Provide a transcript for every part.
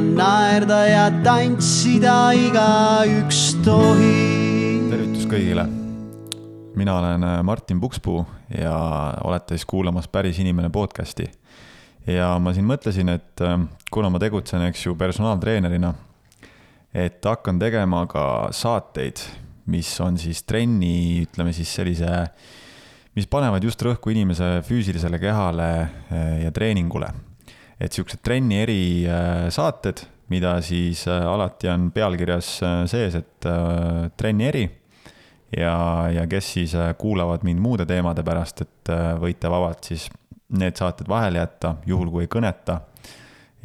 naerda ja tantsida igaüks tohib. tervitus kõigile. mina olen äh, Martin Pukspuu ja olete siis kuulamas Päris inimene podcasti. ja ma siin mõtlesin, et äh, kuna ma tegutsen, eks ju, personaaltreenerina, et hakkan tegema ka saateid, mis on siis trenni, ütleme siis sellise, mis panevad just rõhku inimese füüsilisele kehale äh, ja treeningule et siuksed trenni erisaated, mida siis äh, alati on pealkirjas äh, sees, et äh, trenni eri. ja, ja kes siis kuulavad mind muude teemade pärast, et võite vabalt siis need saated vahele jätta, juhul kui ei kõneta.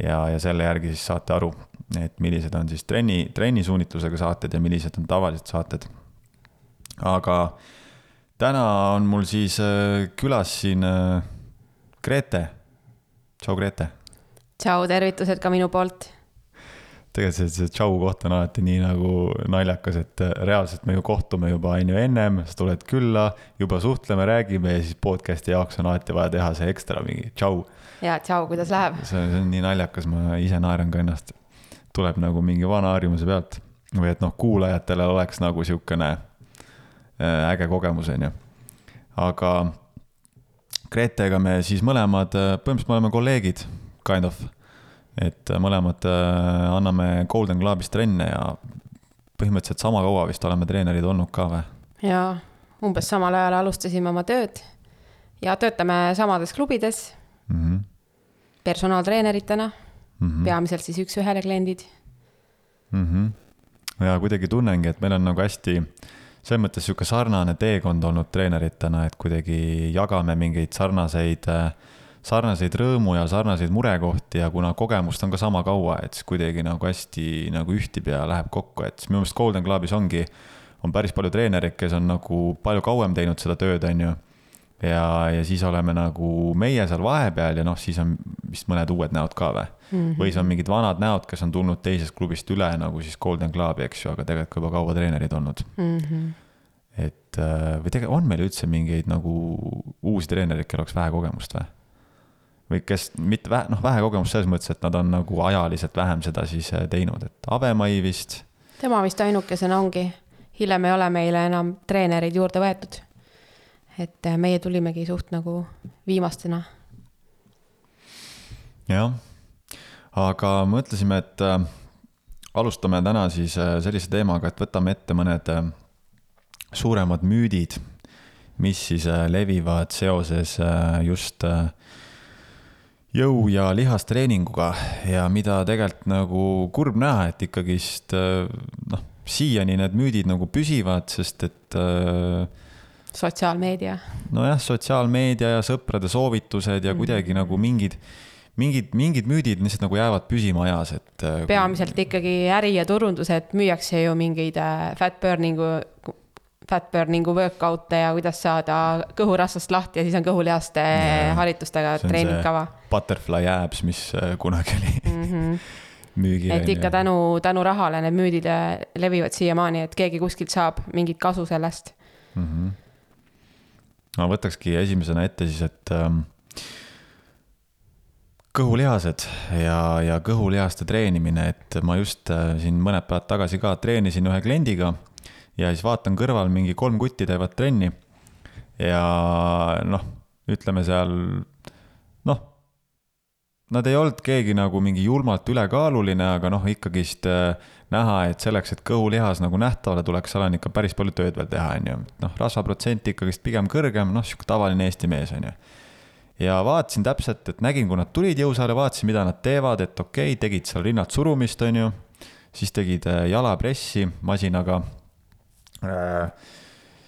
ja, ja selle järgi siis saate aru, et millised on siis trenni, trennisuunitlusega saated ja millised on tavalised saated. aga täna on mul siis külas siin Grete. tšau, Grete tšau, tervitused ka minu poolt. tegelikult see, see tšau koht on alati nii nagu naljakas, et reaalselt me ju kohtume juba on ju ennem, sa tuled külla, juba suhtleme, räägime ja siis podcast'i jaoks on alati vaja teha see ekstra mingi tšau. ja tšau, kuidas läheb? see on, nii naljakas, ma ise naeran ka ennast. tuleb nagu mingi vana harjumuse pealt või et noh, kuulajatele oleks nagu sihukene äh, äge kogemus, on ju. aga Gretega me siis mõlemad, äh, põhimõtteliselt me oleme kolleegid kind of. et mõlemad äh, anname Golden Globis trenne ja põhimõtteliselt sama kaua vist oleme treenerid olnud ka või? jaa, umbes samal ajal alustasime oma tööd ja töötame samades klubides mm. -hmm. personaaltreeneritena mm, -hmm. peamiselt siis üks-ühele kliendid mm. -hmm. ja kuidagi tunnengi, et meil on nagu hästi selles mõttes sihuke sarnane teekond olnud treeneritena, et kuidagi jagame mingeid sarnaseid äh, sarnaseid rõõmu ja sarnaseid murekohti ja kuna kogemust on ka sama kaua, et siis kuidagi nagu hästi nagu ühtib ja läheb kokku, et siis minu meelest Golden Clubis ongi, on päris palju treenereid, kes on nagu palju kauem teinud seda tööd, on ju. ja, ja siis oleme nagu meie seal vahepeal ja noh, siis on vist mõned uued näod ka või mm. -hmm. või siis on mingid vanad näod, kes on tulnud teisest klubist üle nagu siis Golden Clubi, eks ju, aga tegelikult ka juba kaua treenerid olnud mm. -hmm et äh, või tegelikult on meil üldse mingeid nagu uusi treenereid, kellel oleks vähe kogemust või? Või kes mitte vähe, noh, vähe kogemust selles mõttes, et nad on nagu ajaliselt vähem seda siis äh, teinud, et Avemai vist. tema vist ainukesena ongi, hiljem ei ole meile enam treenereid juurde võetud. et äh, meie tulimegi suht nagu viimastena. jah, aga mõtlesime, et äh, alustame täna siis sellise teemaga, et võtame ette mõned suuremad müüdid, mis siis levivad seoses just äh, jõu- ja lihastreeninguga ja mida tegelikult nagu kurb näha, et ikkagist äh, noh, siiani need müüdid nagu püsivad, sest et äh,. sotsiaalmeedia. nojah, sotsiaalmeedia ja sõprade soovitused ja mm. kuidagi nagu mingid mingid, mingid müüdid lihtsalt nagu jäävad püsima ajas, et. Äh, peamiselt ikkagi äri ja turundus, et müüakse ju mingeid fat burning'u fat burning'u workout'e ja kuidas saada kõhurasvast lahti ja siis on kõhulihaste harjutustega treeningkava. Butterfly abs, mis äh, kunagi oli mm -hmm. müügil. et ikka tänu, tänu rahale need müüdid äh, levivad siiamaani, et keegi kuskilt saab mingit kasu sellest mm. -hmm. ma võtakski esimesena ette siis, et ähm, kõhulihased ja, ja kõhulihaste treenimine, et ma just äh, siin mõned päevad tagasi ka treenisin ühe kliendiga ja siis vaatan kõrval mingi kolm kutti teevad trenni. ja noh, ütleme seal noh, nad ei olnud keegi nagu mingi julmalt ülekaaluline, aga noh, ikkagist äh, näha, et selleks, et kõhulihas nagu nähtavale tuleks, seal on ikka päris palju tööd veel teha, on ju. noh, rasvaprotsent ikkagist pigem kõrgem, noh, sihuke tavaline Eesti mees, on ju. ja vaatasin täpselt, et nägin, kui nad tulid jõusaale, vaatasin, mida nad teevad, et okei okay,, tegid seal rinnad surumist, on ju. siis tegid äh, jalapressi masinaga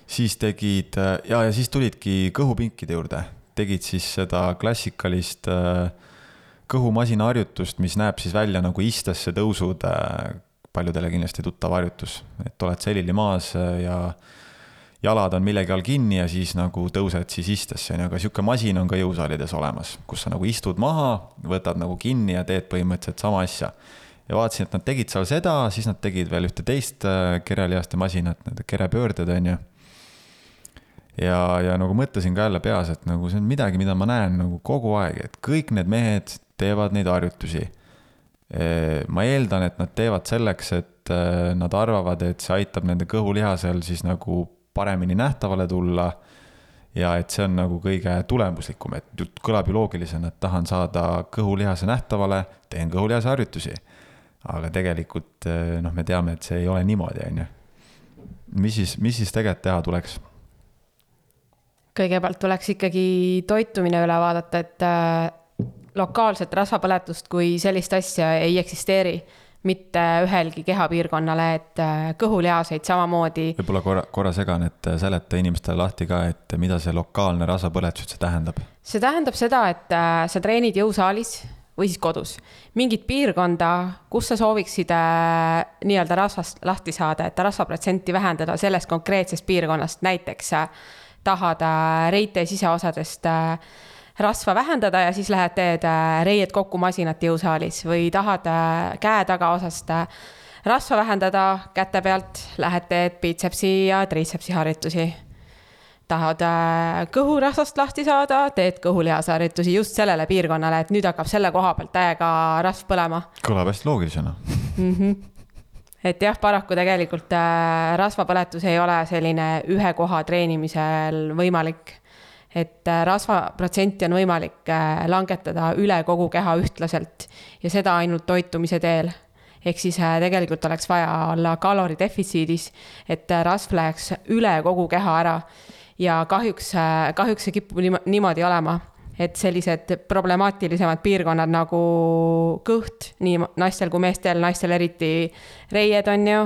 siis tegid äh, ja, ja siis tulidki kõhupinkide juurde, tegid siis seda klassikalist äh, kõhumasina harjutust, mis näeb siis välja nagu istesse tõusud. paljudele kindlasti tuttav harjutus, et oled selili maas ja jalad on millegi all kinni ja siis nagu tõused siis istesse, on ju, aga sihuke masin on ka jõusaalides olemas, kus sa nagu istud maha, võtad nagu kinni ja teed põhimõtteliselt sama asja ja vaatasin, et nad tegid seal seda, siis nad tegid veel ühte teist äh, kerelihaste masinat, need kerepöörded, on ju. ja, ja nagu mõtlesin ka jälle peas, et nagu see on midagi, mida ma näen nagu kogu aeg, et kõik need mehed teevad neid harjutusi. ma eeldan, et nad teevad selleks, et äh, nad arvavad, et see aitab nende kõhulihasel siis nagu paremini nähtavale tulla. ja et see on nagu kõige tulemuslikum, et kõlab ju loogilisena, et tahan saada kõhulihase nähtavale, teen kõhulihase harjutusi. Aga tegelikult äh, noh, me teame, et see ei ole niimoodi, on ju. mis siis, mis siis tegelikult teha tuleks? kõigepealt tuleks ikkagi toitumine üle vaadata, et äh, lokaalset rasvapõletust kui sellist asja ei eksisteeri mitte ühelgi kehapiirkonnale, et äh, kõhulihaseid samamoodi. võib-olla korra, korra segan, et seleta inimestele lahti ka, et mida see lokaalne rasvapõletus üldse tähendab? see tähendab seda, et sa treenid jõusaalis või siis kodus mingit piirkonda, kus sa sooviksid nii-öelda rasvast lahti saada, et rasvaprotsenti vähendada sellest konkreetsest piirkonnast, näiteks tahad reite siseosadest rasva vähendada ja siis lähed teed äh, reied kokku masinat jõusaalis või tahad äh, käe tagaosast äh, rasva vähendada käte pealt, lähed teed biitsepsi ja triitsepsi harjutusi. Tahad kõhurasvast lahti saada, teed kõhulihase harjutusi just sellele piirkonnale, et nüüd hakkab selle koha pealt täiega rasv põlema. kõlab hästi loogilisena mm. -hmm et jah, paraku tegelikult rasvapõletus ei ole selline ühe koha treenimisel võimalik et äh, rasvaprotsenti on võimalik äh, langetada üle kogu keha ühtlaselt ja seda ainult toitumise teel. ehk siis äh, tegelikult oleks vaja olla kaloridefitsiidis, et rasv läheks üle kogu keha ära. Ja kahjuks, kahjuks see kipub niimoodi olema, et sellised problemaatilisemad piirkonnad nagu kõht, nii naistel kui meestel, naistel eriti reied on ju,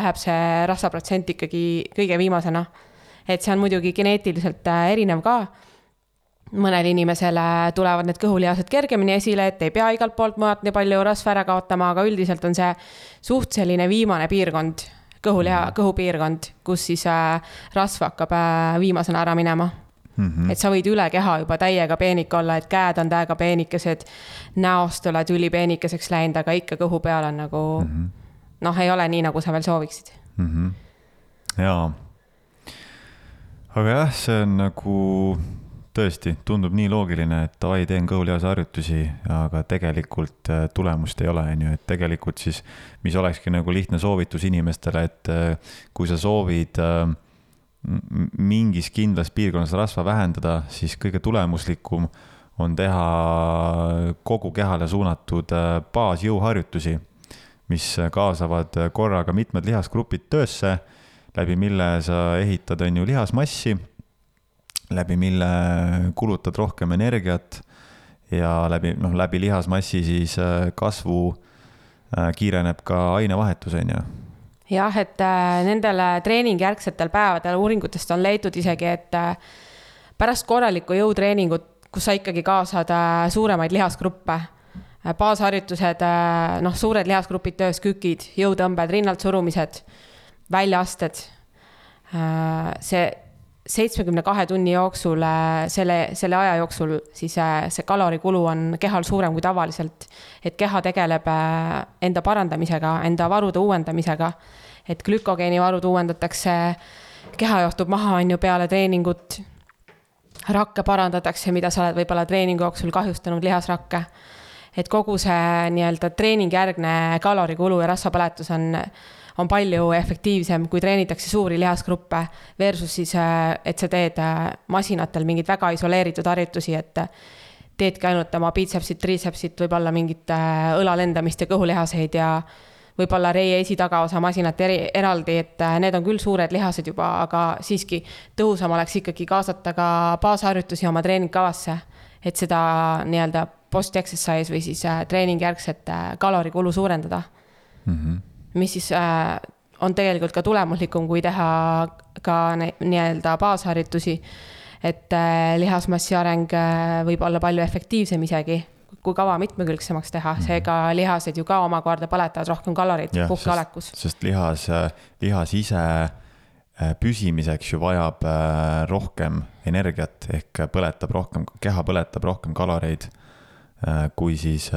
läheb see rasvaprotsent ikkagi kõige viimasena et see on muidugi geneetiliselt äh, erinev ka. mõnele inimesele tulevad need kõhulihased kergemini esile, et ei pea igalt poolt mujalt nii palju rasva ära kaotama, aga üldiselt on see suht selline viimane piirkond, kõhuliha, kõhupiirkond, kus siis äh, rasv hakkab äh, viimasena ära minema Mm -hmm. et sa võid üle keha juba täiega peenik olla, et käed on täiega peenikesed, näost oled ülipeenikeseks läinud, aga ikka kõhu peal on nagu mm -hmm. noh, ei ole nii, nagu sa veel sooviksid mm. -hmm. jaa aga jah, see on nagu tõesti, tundub nii loogiline, et davai, teen kõhulihase harjutusi, aga tegelikult äh, tulemust ei ole, on ju, et tegelikult siis, mis olekski nagu lihtne soovitus inimestele, et äh, kui sa soovid äh, mingis kindlas piirkonnas rasva vähendada, siis kõige tulemuslikum on teha kogu kehale suunatud baasjõuharjutusi, mis kaasavad korraga mitmed lihasgrupid töösse läbi mille sa ehitad, on ju, lihasmassi, läbi mille kulutad rohkem energiat ja läbi, noh, läbi lihasmassi siis äh, kasvu äh, kiireneb ka ainevahetus, on ju jah, et äh, nendel treeningjärgsetel päevadel uuringutest on leitud isegi, et pärast korralikku jõutreeningut, kus sa ikkagi kaasad suuremaid lihasgruppe, baasharjutused, noh, suured lihasgrupid töös, kükid, jõutõmbed, rinnalt surumised väljaasted. See seitsmekümne kahe tunni jooksul, äh, selle, selle aja jooksul siis äh, see kalorikulu on kehal suurem kui tavaliselt. et keha tegeleb enda parandamisega, enda varude uuendamisega. et glükogeenivarud uuendatakse, keha johtub maha, on ju, peale treeningut. rakke parandatakse, mida sa oled võib-olla treeningu jooksul kahjustanud, lihasrakke. et kogu see nii-öelda treeningjärgne kalorikulu ja rasvapõletus on on palju efektiivsem, kui treenitakse suuri lihasgruppe versus siis, äh, et sa teed äh, masinatel mingeid väga isoleeritud harjutusi, et äh, teedki ainult oma biitsepsit, triitsepsit, võib-olla mingit õla lendamist ja kõhulihaseid ja võib-olla reie esi-tagaosa masinat eri, eraldi, et need on küll suured lihased juba, aga siiski tõhusam oleks ikkagi kaasata ka baasharjutusi oma treeningkavasse. et seda nii-öelda post-exercise või siis treeningjärgset kalorikulu suurendada mm. -hmm mis siis äh, on tegelikult ka tulemuslikum, kui teha ka nii-öelda baasharjutusi. et äh, lihasmassi areng äh, võib olla palju efektiivsem isegi, kui kava mitmekülgsemaks teha, mhm. seega lihased ju ka omakorda põletavad rohkem kaloreid puhkeolekus. sest lihas, lihas ise püsimiseks ju vajab rohkem energiat ehk põletab rohkem, keha põletab rohkem kaloreid kui siis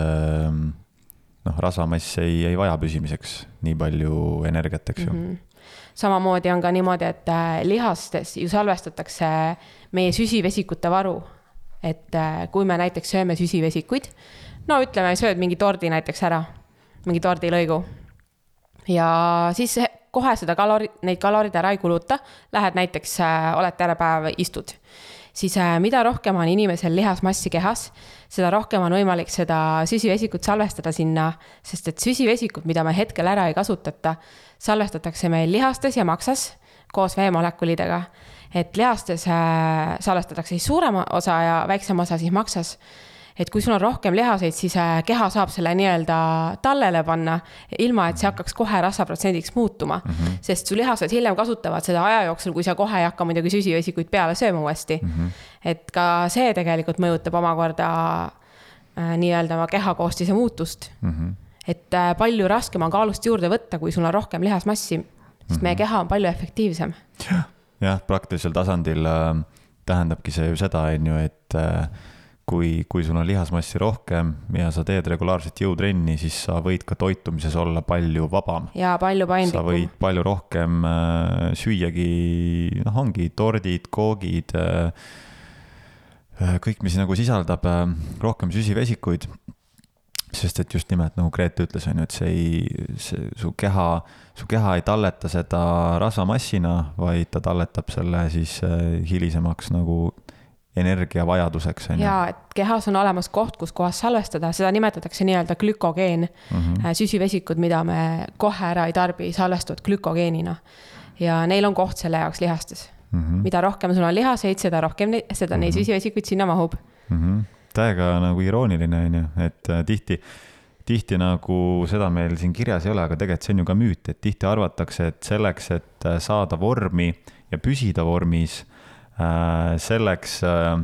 noh, rasvamass ei, ei vaja püsimiseks nii palju energiat, eks ju mm. -hmm samamoodi on ka niimoodi, et äh, lihastes ju salvestatakse meie süsivesikute varu. et äh, kui me näiteks sööme süsivesikuid, no ütleme, sööd mingi tordi näiteks ära, mingi tordilõigu. ja siis kohe seda kalori, neid kalorid ära ei kuluta, lähed näiteks äh,, oled terve päev, istud siis mida rohkem on inimesel lihasmassi kehas, seda rohkem on võimalik seda süsivesikut salvestada sinna, sest et süsivesikut, mida me hetkel ära ei kasutata, salvestatakse meil lihastes ja maksas koos veemolekulidega. et lihastes äh, salvestatakse siis suurema osa ja väiksem osa siis maksas et kui sul on rohkem lihaseid, siis äh, keha saab selle nii-öelda tallele panna, ilma et see hakkaks kohe rasvaprotsendiks muutuma mm. -hmm. sest su lihased hiljem kasutavad seda aja jooksul, kui sa kohe ei hakka muidugi süsivesikuid peale sööma uuesti mm. -hmm. et ka see tegelikult mõjutab omakorda äh, nii-öelda oma kehakoostise muutust mm. -hmm. et äh, palju raskem on kaalust juurde võtta, kui sul on rohkem lihasmassi, sest mm -hmm. meie keha on palju efektiivsem. jah, praktilisel tasandil äh, tähendabki see ju seda, on ju, et äh, kui, kui sul on lihasmassi rohkem ja sa teed regulaarset jõutrenni, siis sa võid ka toitumises olla palju vabam. ja palju paindlikum. sa võid palju rohkem äh, süüagi, noh, ongi tordid, koogid äh,, äh kõik, mis nagu sisaldab äh, rohkem süsivesikuid. sest et just nimelt nagu Grete ütles, on ju, et see ei, see su keha, su keha ei talleta seda rasvamassina, vaid ta talletab selle siis äh, hilisemaks nagu energiavajaduseks, jaa, et kehas on olemas koht, kus kohas salvestada, seda nimetatakse nii-öelda glükogeen mm. -hmm. süsivesikud, mida me kohe ära ei tarbi, salvestuvad glükogeenina. ja neil on koht selle jaoks lihastes mm. -hmm. mida rohkem sul on lihaseid, seda rohkem, seda mm -hmm. neid mhm. süsivesikuid sinna mahub mm. -hmm. täiega nagu irooniline, on ju, et äh, tihti tihti nagu seda meil siin kirjas ei ole, aga tegelikult see on ju ka müüt, et tihti arvatakse, et selleks, et äh, saada vormi ja püsida vormis selleks äh,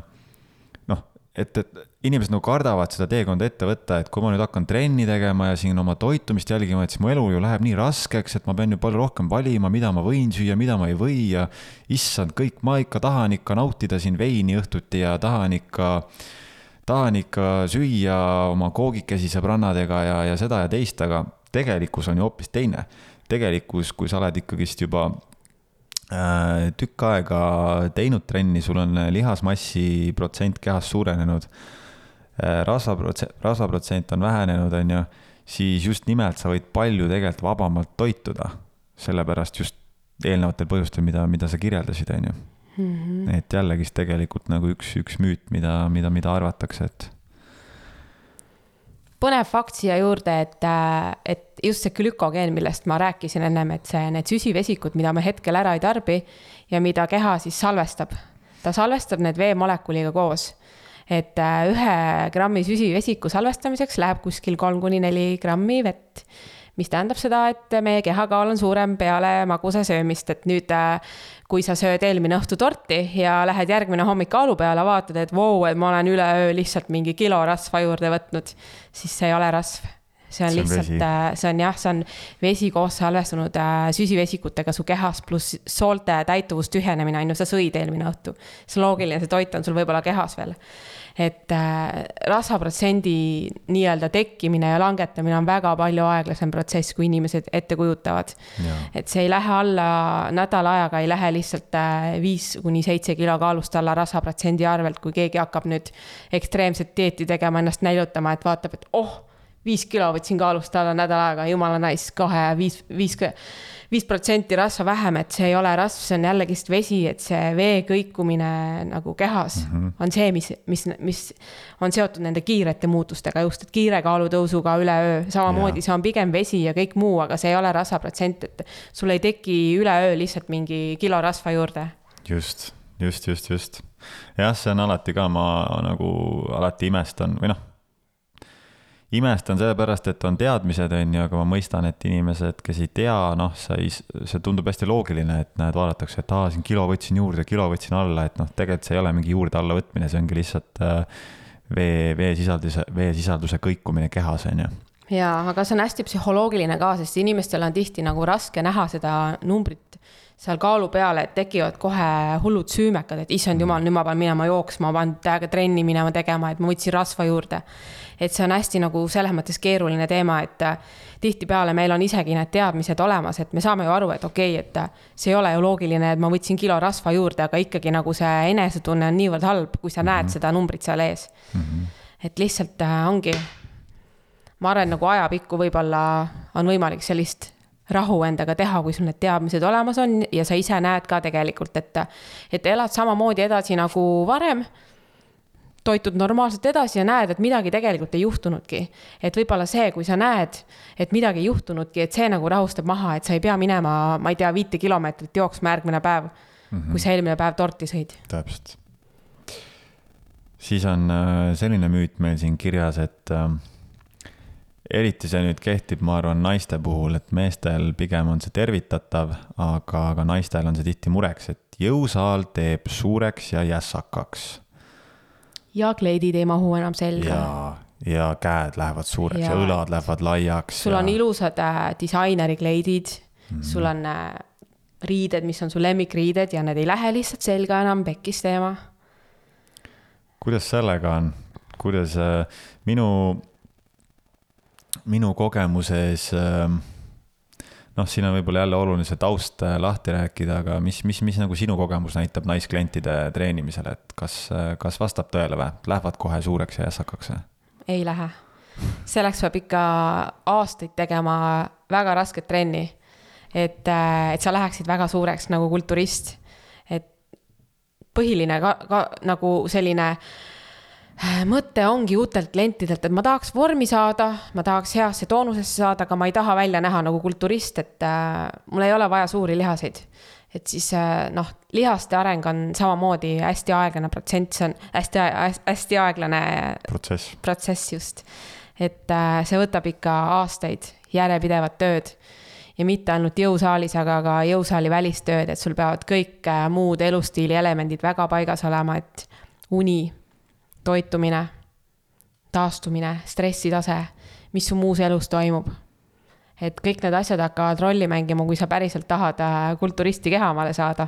noh, et, et inimesed nagu kardavad seda teekonda ette võtta, et kui ma nüüd hakkan trenni tegema ja siin oma toitumist jälgima, et siis mu elu ju läheb nii raskeks, et ma pean ju palju rohkem valima, mida ma võin süüa, mida ma ei või ja issand, kõik, ma ikka tahan ikka nautida siin veini õhtuti ja tahan ikka, tahan ikka süüa oma koogikesi sõbrannadega ja, ja seda ja teist, aga tegelikkus on ju hoopis teine. tegelikkus, kui sa oled ikkagist juba Äh, tükk aega teinud trenni, sul on lihasmassi protsent kehas suurenenud, äh, rasvaprotsent, rasvaprotsent on vähenenud, on ju, siis just nimelt sa võid palju tegelikult vabamalt toituda. sellepärast just eelnevatel põhjustel, mida, mida sa kirjeldasid, on ju. Mhm. et jällegist tegelikult nagu üks, üks müüt, mida, mida, mida arvatakse, et põnev fakt siia juurde, et, äh, et just see glükogeen, millest ma rääkisin ennem, et see, need süsivesikud, mida me hetkel ära ei tarbi ja mida keha siis salvestab, ta salvestab need veemolekuliga koos. et äh, ühe grammi süsivesiku salvestamiseks läheb kuskil kolm kuni neli grammi vett. Mis tähendab seda, et meie kehakaal on suurem peale magusa söömist, et nüüd äh, kui sa sööd eelmine õhtu torti ja lähed järgmine hommik kaalu peale, vaatad, et vau et ma olen üleöö lihtsalt mingi kilo rasva juurde võtnud, siis see ei ole rasv. See on, see on lihtsalt, äh, see on jah, see on vesi koos salvestunud äh, süsivesikutega su kehas, pluss soolte täituvus tühjenemine, on ju, sa sõid eelmine õhtu. see on loogiline, see toit on sul võib-olla kehas veel et äh, rasvaprotsendi nii-öelda tekkimine ja langetamine on väga palju aeglasem protsess, kui inimesed ette kujutavad. et see ei lähe alla nädala ajaga, ei lähe lihtsalt äh, viis kuni seitse kilo kaalust alla rasvaprotsendi arvelt, kui keegi hakkab nüüd ekstreemset dieeti tegema, ennast näljutama, et vaatab, et oh, viis kilo võtsin kaalust alla nädal aega, jumala nice, kohe viis, viis viis protsenti rasva vähem, et see ei ole rasv, see on jällegist vesi, et see vee kõikumine nagu kehas mm -hmm. on see, mis, mis, mis on seotud nende kiirete muutustega just, et kiire kaalutõusuga üleöö, samamoodi see on pigem vesi ja kõik muu, aga see ei ole rasvaprotsent, et sul ei teki üleöö lihtsalt mingi kilo rasva juurde. just, just, just, just. jah, see on alati ka, ma nagu alati imestan või noh imestan sellepärast, et on teadmised, on ju, aga ma mõistan, et inimesed, kes ei tea, noh, sa ei, see tundub hästi loogiline, et näed, vaadatakse, et aa, siin kilo võtsin juurde, kilo võtsin alla, et noh, tegelikult see ei ole mingi juurde-alla võtmine, see ongi lihtsalt äh, vee, veesisalduse, veesisalduse kõikumine kehas, on ju. Jaa, aga see on hästi psühholoogiline ka, sest inimestel on tihti nagu raske näha seda numbrit seal kaalu peale, et tekivad kohe hullud süümekad, et issand jumal, nüüd ma pean minema jooksma, ma pean täiega trenni minema tegema, et ma võtsin rasva juurde. et see on hästi nagu selles mõttes keeruline teema, et äh, tihtipeale meil on isegi need teadmised olemas, et me saame ju aru, et okei okay,, et äh, see ei ole ju loogiline, et ma võtsin kilo rasva juurde, aga ikkagi nagu see enesetunne on niivõrd halb, kui sa näed mm -hmm. seda numbrit seal ees mm. -hmm. et lihtsalt äh, ongi ma arvan, nagu ajapikku võib-olla on võimalik sellist rahu endaga teha, kui sul need teadmised olemas on ja sa ise näed ka tegelikult, et, et elad samamoodi edasi nagu varem toitud normaalselt edasi ja näed, et midagi tegelikult ei juhtunudki. et võib-olla see, kui sa näed, et midagi ei juhtunudki, et see nagu rahustab maha, et sa ei pea minema, ma ei tea, viite kilomeetrit jooksma järgmine päev mm, -hmm. kui sa eelmine päev torti sõid. täpselt. siis on äh, selline müüt meil siin kirjas, et äh, eriti see nüüd kehtib, ma arvan, naiste puhul, et meestel pigem on see tervitatav, aga, aga naistel on see tihti mureks, et jõusaal teeb suureks ja jässakaks ja kleidid ei mahu enam selga. ja, ja käed lähevad suureks ja, ja õlad lähevad laiaks. sul ja... on ilusad äh, disainerikleidid mm, -hmm. sul on äh, riided, mis on su lemmikriided ja need ei lähe lihtsalt selga enam pekkis teema. kuidas sellega on, kuidas äh, minu, minu kogemuses äh, noh, siin on võib-olla jälle oluline see taust äh, lahti rääkida, aga mis, mis, mis nagu sinu kogemus näitab naisklientide treenimisel, et kas, äh, kas vastab tõele või, lähevad kohe suureks ja jässakaks või? ei lähe. selleks peab ikka aastaid tegema väga rasket trenni. et, äh, et sa läheksid väga suureks nagu kulturist. et põhiline ka, ka nagu selline äh, mõte ongi uutelt klientidelt, et ma tahaks vormi saada, ma tahaks heasse toonusesse saada, aga ma ei taha välja näha nagu kulturist, et äh, mul ei ole vaja suuri lihaseid. et siis äh, noh, lihaste areng on samamoodi hästi aeglane protsent, see on hästi, hästi aeglane protsess, protsess just. et äh, see võtab ikka aastaid järjepidevat tööd ja mitte ainult jõusaalis, aga ka jõusaali välistööd, et sul peavad kõik äh, muud elustiili elemendid väga paigas olema, et uni toitumine, taastumine, stressitase, mis su muus elus toimub. et kõik need asjad hakkavad rolli mängima, kui sa päriselt tahad äh, kulturisti keha omale saada.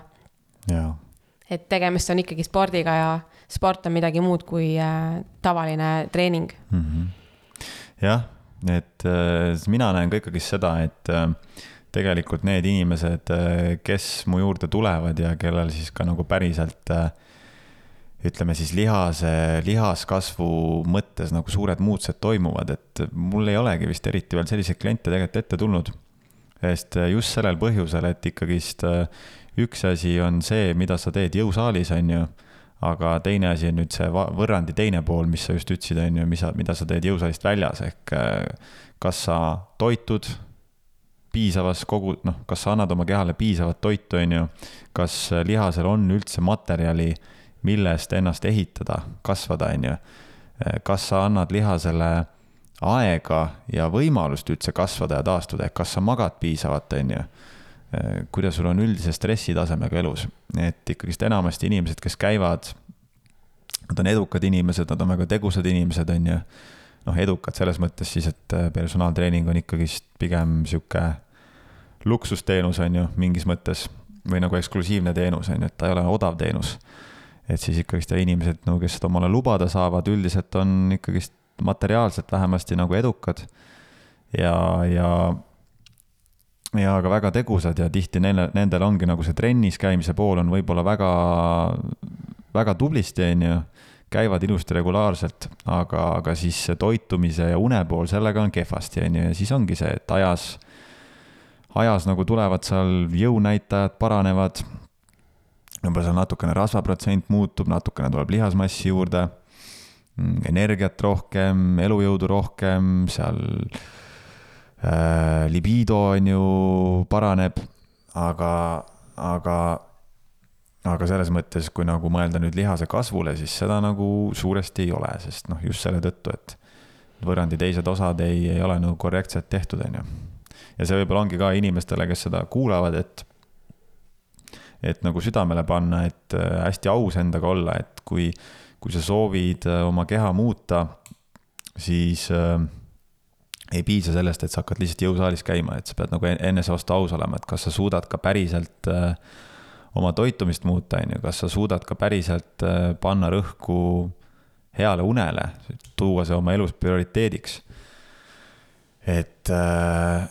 et tegemist on ikkagi spordiga ja sport on midagi muud kui äh, tavaline treening mm. -hmm. jah, et äh, mina näen ka ikkagi seda, et tegelikult need inimesed, kes mu juurde tulevad ja kellel siis ka nagu päriselt äh, ütleme siis lihase, lihaskasvu mõttes nagu suured muutused toimuvad, et mul ei olegi vist eriti veel selliseid kliente tegelikult ette tulnud. sest just sellel põhjusel, et ikkagist äh, üks asi on see, mida sa teed jõusaalis, on ju, aga teine asi on nüüd see võrrandi teine pool, mis sa just ütlesid, on ju, mis sa, mida sa teed jõusaalist väljas, ehk äh, kas sa toitud piisavas kogu, noh, kas sa annad oma kehale piisavat toitu, on ju, kas lihasel on üldse materjali millest ennast ehitada, kasvada, on ju. kas sa annad lihasele aega ja võimalust üldse kasvada ja taastuda, et kas sa magad piisavalt, on ju. kuidas sul on üldise stressitasemega elus, et ikkagist enamasti inimesed, kes käivad, nad on edukad inimesed, nad on väga tegusad inimesed, on ju. noh, edukad selles mõttes siis, et personaaltreening on ikkagist pigem sihuke luksusteenus, on ju, mingis mõttes või nagu eksklusiivne teenus, on ju, et ta ei ole odav teenus et siis ikkagist ja inimesed nagu, kes seda omale lubada saavad, üldiselt on ikkagist materiaalselt vähemasti nagu edukad. ja, ja, ja ka väga tegusad ja tihti neile, nendel ongi nagu see trennis käimise pool on võib-olla väga, väga tublisti, on ju käivad ilusti regulaarselt, aga, aga siis toitumise ja une pool, sellega on kehvasti, on ju, ja siis ongi see, et ajas, ajas nagu tulevad seal jõunäitajad paranevad, võib-olla seal natukene rasvaprotsent muutub, natukene tuleb lihasmassi juurde, mm, energiat rohkem, elujõudu rohkem, seal äh, libido on ju, paraneb, aga, aga, aga selles mõttes, kui nagu mõelda nüüd lihase kasvule, siis seda nagu suuresti ei ole, sest noh, just selle tõttu, et võrrandi teised osad ei, ei ole nagu korrektselt tehtud, on ju. ja see võib-olla ongi ka inimestele, kes seda kuulavad, et et nagu südamele panna, et äh, hästi aus endaga olla, et kui, kui sa soovid äh, oma keha muuta, siis äh, ei piisa sellest, et sa hakkad lihtsalt jõusaalis käima, et sa pead nagu enese vastu aus olema, et kas sa suudad ka päriselt äh, oma toitumist muuta, on ju, kas sa suudad ka päriselt äh, panna rõhku heale unele, tuua see oma elus prioriteediks. et äh,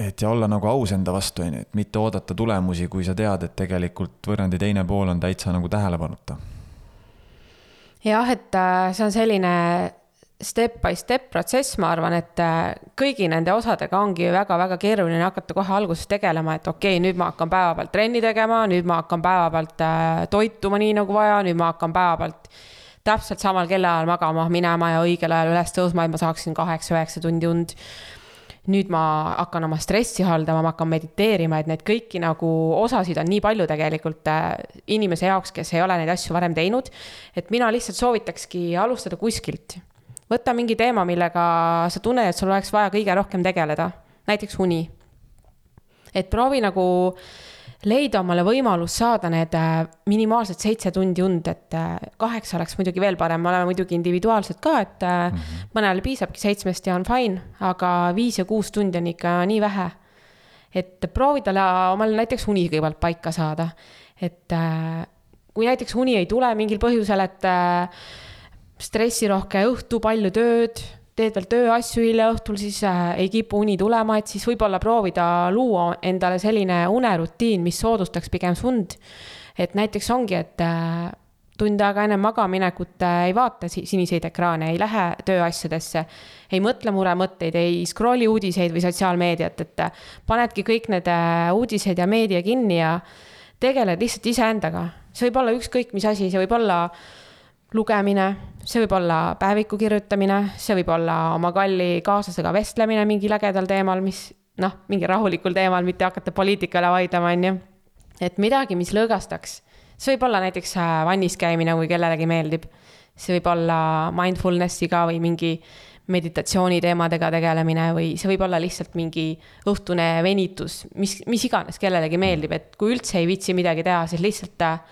et ja olla nagu aus enda vastu, on ju, et mitte oodata tulemusi, kui sa tead, et tegelikult võrrandi teine pool on täitsa nagu tähelepanuta. jah, et äh, see on selline step by step protsess, ma arvan, et äh, kõigi nende osadega ongi väga-väga keeruline hakata kohe alguses tegelema, et okei okay,, nüüd ma hakkan päevapealt trenni tegema, nüüd ma hakkan päevapealt äh, toituma nii nagu vaja, nüüd ma hakkan päevapealt täpselt samal kellaajal magama minema ja õigel ajal üles tõusma, et ma saaksin kaheksa-üheksa tundi und nüüd ma hakkan oma stressi haldama, ma hakkan mediteerima, et neid kõiki nagu osasid on nii palju tegelikult äh, inimese jaoks, kes ei ole neid asju varem teinud. et mina lihtsalt soovitakski alustada kuskilt võta mingi teema, millega sa tunned, et sul oleks vaja kõige rohkem tegeleda, näiteks uni. et proovi nagu leida omale võimalus saada need äh, minimaalselt seitse tundi und, et äh, kaheksa oleks muidugi veel parem, me oleme muidugi individuaalsed ka, et mm -hmm. mõnele piisabki seitsmest ja on fine, aga viis ja kuus tundi on ikka nii vähe. et proovi talle omale näiteks uni kõigepealt paika saada, et kui näiteks uni ei tule mingil põhjusel, et stressirohke õhtu, palju tööd, teed veel tööasju hilja õhtul, siis äh, ei kipu uni tulema, et siis võib-olla proovida luua endale selline unerutiin, mis soodustaks pigem sind. et näiteks ongi, et äh, tund aega enne magamaminekut äh, ei vaata siniseid ekraane, ei lähe tööasjadesse, ei mõtle muremõtteid, ei scroll'i uudiseid või sotsiaalmeediat, et panedki kõik need uudised ja meedia kinni ja tegeled lihtsalt iseendaga. see võib olla ükskõik mis asi, see võib olla lugemine, see võib olla päeviku kirjutamine, see võib olla oma kalli kaaslasega vestlemine mingil ägedal teemal, mis noh, mingil rahulikul teemal, mitte hakata poliitikale vaidlema, on ju. et midagi, mis lõõgastaks. see võib olla näiteks äh, vannis käimine, kui kellelegi meeldib. see võib olla mindfulness'iga või mingi meditatsiooni teemadega tegelemine või see võib olla lihtsalt mingi õhtune venitus, mis, mis iganes kellelegi meeldib, et kui üldse ei viitsi midagi teha, siis lihtsalt, äh,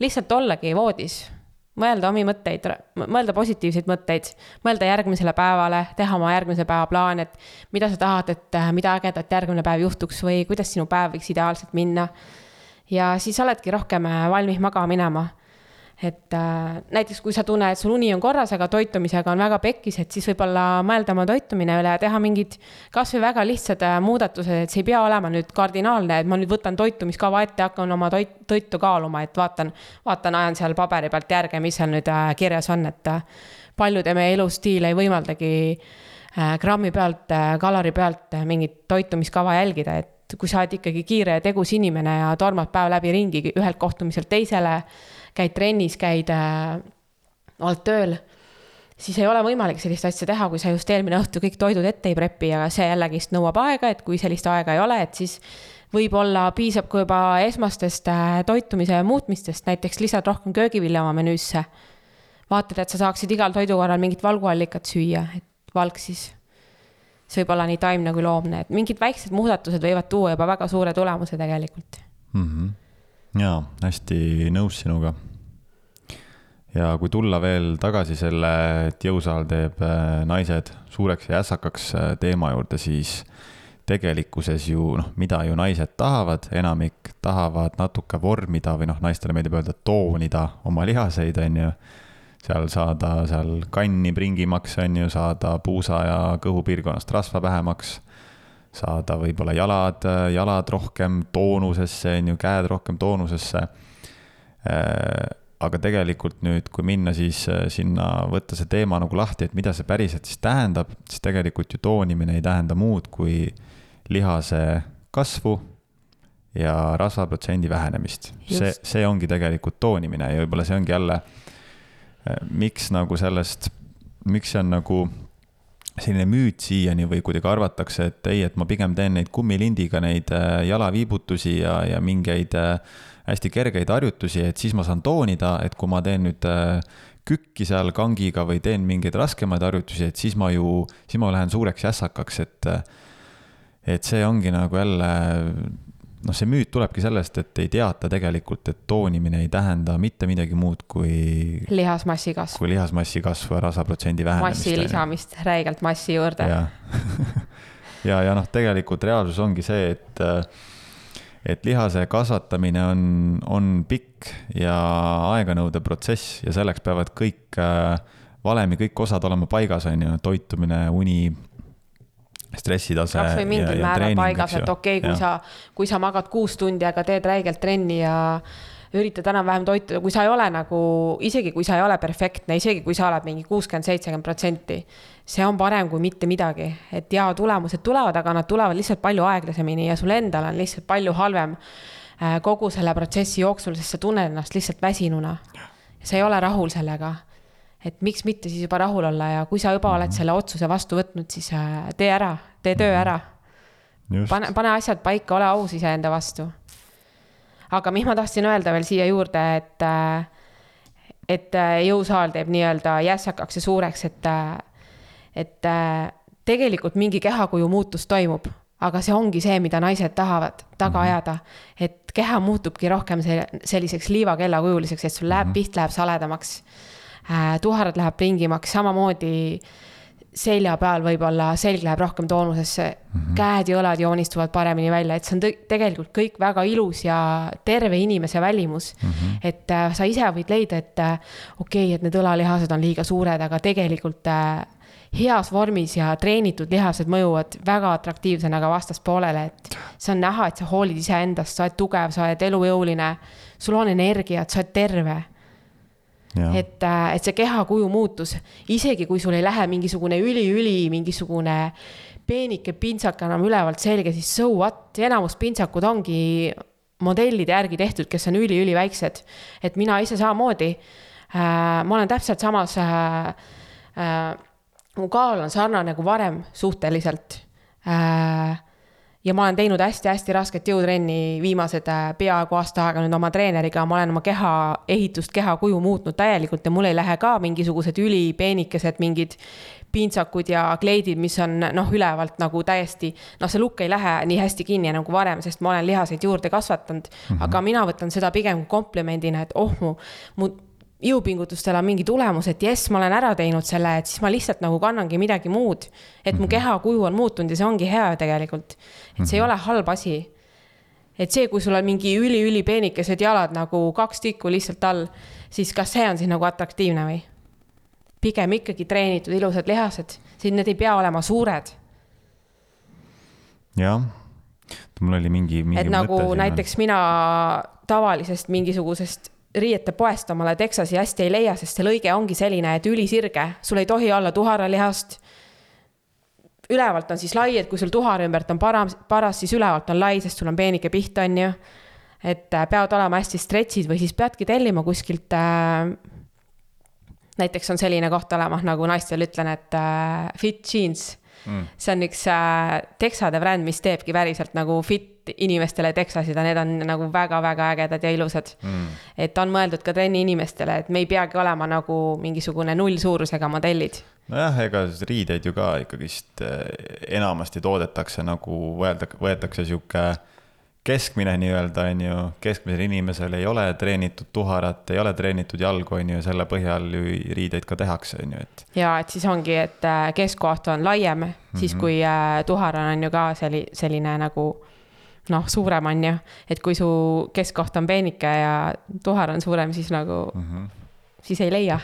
lihtsalt ollagi voodis mõelda omi mõtteid, mõelda positiivseid mõtteid, mõelda järgmisele päevale, teha oma järgmise päeva plaan, et mida sa tahad, et äh, mida ägedat järgmine päev juhtuks või kuidas sinu päev võiks ideaalselt minna. ja siis oledki rohkem äh, valmis magama minema et äh, näiteks kui sa tunned, et sul uni on korras, aga toitumisega on väga pekkis, et siis võib-olla mõelda oma toitumine üle ja teha mingid kasvõi väga lihtsad äh, muudatused, et see ei pea olema nüüd kardinaalne, et ma nüüd võtan toitumiskava ette, hakkan oma toit, toitu kaaluma, et vaatan, vaatan, ajan seal paberi pealt järge, mis seal nüüd äh, kirjas on, et äh, paljude meie elustiil ei võimaldagi äh, grammi pealt äh,, kalori pealt äh, mingit toitumiskava jälgida, et kui sa oled ikkagi kiire ja tegus inimene ja tormad päev läbi ringi ühelt kohtumiselt teisele käid trennis, käid äh,, oled tööl, siis ei ole võimalik sellist asja teha, kui sa just eelmine õhtu kõik toidud ette ei prepi ja see jällegist nõuab aega, et kui sellist aega ei ole, et siis võib-olla piisab ka juba esmastest äh, toitumise muutmistest, näiteks lisad rohkem köögivilja oma menüüsse. vaatad, et sa saaksid igal toidukorral mingit valguallikat süüa, et valk siis, see võib olla nii taimne kui loomne, et mingid väiksed muudatused võivad tuua juba väga suure tulemuse tegelikult mm. -hmm jaa, hästi nõus sinuga. ja kui tulla veel tagasi selle, et jõusaal teeb äh, naised suureks ja ässakaks äh, teema juurde, siis tegelikkuses ju noh, mida ju naised tahavad, enamik tahavad natuke vormida või noh, naistele meeldib öelda toonida oma lihaseid, on ju. seal saada seal kanni pringimaks, on ju, saada puusa ja kõhupiirkonnast rasva vähemaks saada võib-olla jalad, jalad rohkem toonusesse, on ju, käed rohkem toonusesse. Aga tegelikult nüüd, kui minna siis äh, sinna, võtta see teema nagu lahti, et mida see päriselt siis tähendab, siis tegelikult ju toonimine ei tähenda muud kui lihase kasvu ja rasvaprotsendi vähenemist. see, see ongi tegelikult toonimine ja võib-olla see ongi jälle, äh, miks nagu sellest, miks see on nagu selline müüt siiani või kuidagi arvatakse, et ei, et ma pigem teen neid kummilindiga neid äh, jalaviibutusi ja, ja mingeid äh, hästi kergeid harjutusi, et siis ma saan toonida, et kui ma teen nüüd äh, kükki seal kangiga või teen mingeid raskemaid harjutusi, et siis ma ju, siis ma lähen suureks jässakaks, et et see ongi nagu jälle noh, see müüt tulebki sellest, et ei teata tegelikult, et toonimine ei tähenda mitte midagi muud kui. lihasmassi kasvu. kui lihasmassi kasvu ja rasvaprotsendi vähenemist. massi lisamist räigelt massi juurde. ja, ja, ja noh, tegelikult reaalsus ongi see, et, et lihase kasvatamine on, on pikk ja aeganõudev protsess ja selleks peavad kõik valemi kõik osad olema paigas, on ju, toitumine, uni stressitase. kas või mingil määral paigas, et okei okay,, kui ja. sa, kui sa magad kuus tundi, aga teed räigelt trenni ja üritad enam-vähem toituda, kui sa ei ole nagu, isegi kui sa ei ole perfektne, isegi kui sa oled mingi kuuskümmend, seitsekümmend protsenti, see on parem kui mitte midagi. et jaa, tulemused tulevad, aga nad tulevad lihtsalt palju aeglasemini ja sul endal on lihtsalt palju halvem äh, kogu selle protsessi jooksul, sest sa tunned ennast lihtsalt väsinuna. sa ei ole rahul sellega. Et miks mitte siis juba rahul olla ja kui sa juba oled selle otsuse vastu võtnud, siis äh, tee ära, tee töö ära. pane, pane asjad paika, ole aus iseenda vastu aga mis ma tahtsin öelda veel siia juurde, et, äh, et äh, jõusaal teeb nii-öelda jässakaks ja suureks, et, et tegelikult mingi kehakuju muutus toimub, aga see ongi see, mida naised tahavad taga mhm. ajada. et keha muutubki rohkem selliseks liivakellakujuliseks, et sul läheb, mhm. piht läheb saledamaks. Tuharad läheb pringimaks, samamoodi selja peal võib-olla selg läheb rohkem toonusesse mm, -hmm. käed ja õlad joonistuvad paremini välja, et see on tegelikult kõik väga ilus ja terve inimese välimus mm. -hmm. et äh, sa ise võid leida, et äh, okei okay,, et need õlalihased on liiga suured, aga tegelikult äh, heas vormis ja treenitud lihased mõjuvad väga atraktiivsena ka vastaspoolele, et see on näha, et sa hoolid iseendast, sa oled tugev, sa oled elujõuline, sul on energiat, sa oled terve et, äh, et see kehakuju muutus, isegi kui sul ei lähe mingisugune üli-üli mingisugune peenike pintsak enam ülevalt selge, siis so what, enamus pintsakud ongi modellide järgi tehtud, kes on üli-üliväiksed. et mina ise samamoodi. Äh,, ma olen täpselt samas äh,, äh, mu kaal on sarnane kui varem suhteliselt. Äh, ja ma olen teinud hästi-hästi rasket jõutrenni viimased äh, peaaegu aasta aega nüüd oma treeneriga, ma olen oma keha ehitust, kehakuju muutnud täielikult ja mul ei lähe ka mingisugused ülipeenikesed mingid pintsakud ja kleidid, mis on noh, ülevalt nagu täiesti, noh, see lukk ei lähe nii hästi kinni nagu varem, sest ma olen lihaseid juurde kasvatanud mm. -hmm. aga mina võtan seda pigem komplimendina, et oh mu, mu jõupingutustel on mingi tulemus, et jess, ma olen ära teinud selle, et siis ma lihtsalt nagu kannangi midagi muud. et mu mhm. kehakuju on muutunud ja see ongi hea tegelikult. et see ei mhm. ole halb asi. et see, kui sul on mingi üli-ülipeenikesed jalad nagu kaks tikku lihtsalt all, siis kas see on siis nagu atraktiivne või? pigem ikkagi treenitud ilusad lihased, siis need ei pea olema suured. jah, mul oli mingi, mingi. et nagu näiteks mina tavalisest mingisugusest riietepoest omale Texasi hästi ei leia, sest see lõige ongi selline, et ülisirge, sul ei tohi olla tuharalihast. ülevalt on siis lai, et kui sul tuhara ümbert on paras, paras, siis ülevalt on lai, sest sul on peenike piht, on ju. et äh, peavad olema hästi stretch'id või siis peadki tellima kuskilt äh,. näiteks on selline koht olemas, nagu naistele ütlen, et äh, fit jeans mm.. see on üks äh, Texade bränd, mis teebki päriselt nagu fit inimestele Texasid ja need on nagu väga-väga ägedad ja ilusad mm.. et on mõeldud ka trenni inimestele, et me ei peagi olema nagu mingisugune nullsuurusega modellid. nojah, ega riideid ju ka ikkagist eh, enamasti toodetakse nagu võelda, võetakse sihuke keskmine nii-öelda, on ju, keskmisel inimesel ei ole treenitud tuharat, ei ole treenitud jalgu, on ju, selle põhjal ju riideid ka tehakse, on ju, et. ja et siis ongi, et äh, keskkoht on laiem, siis mm -hmm. kui äh, tuhar on ju ka selli-, selline nagu noh, suurem on ju, et kui su keskkoht on peenike ja tuhar on suurem, siis nagu mm. -hmm siis ei leia.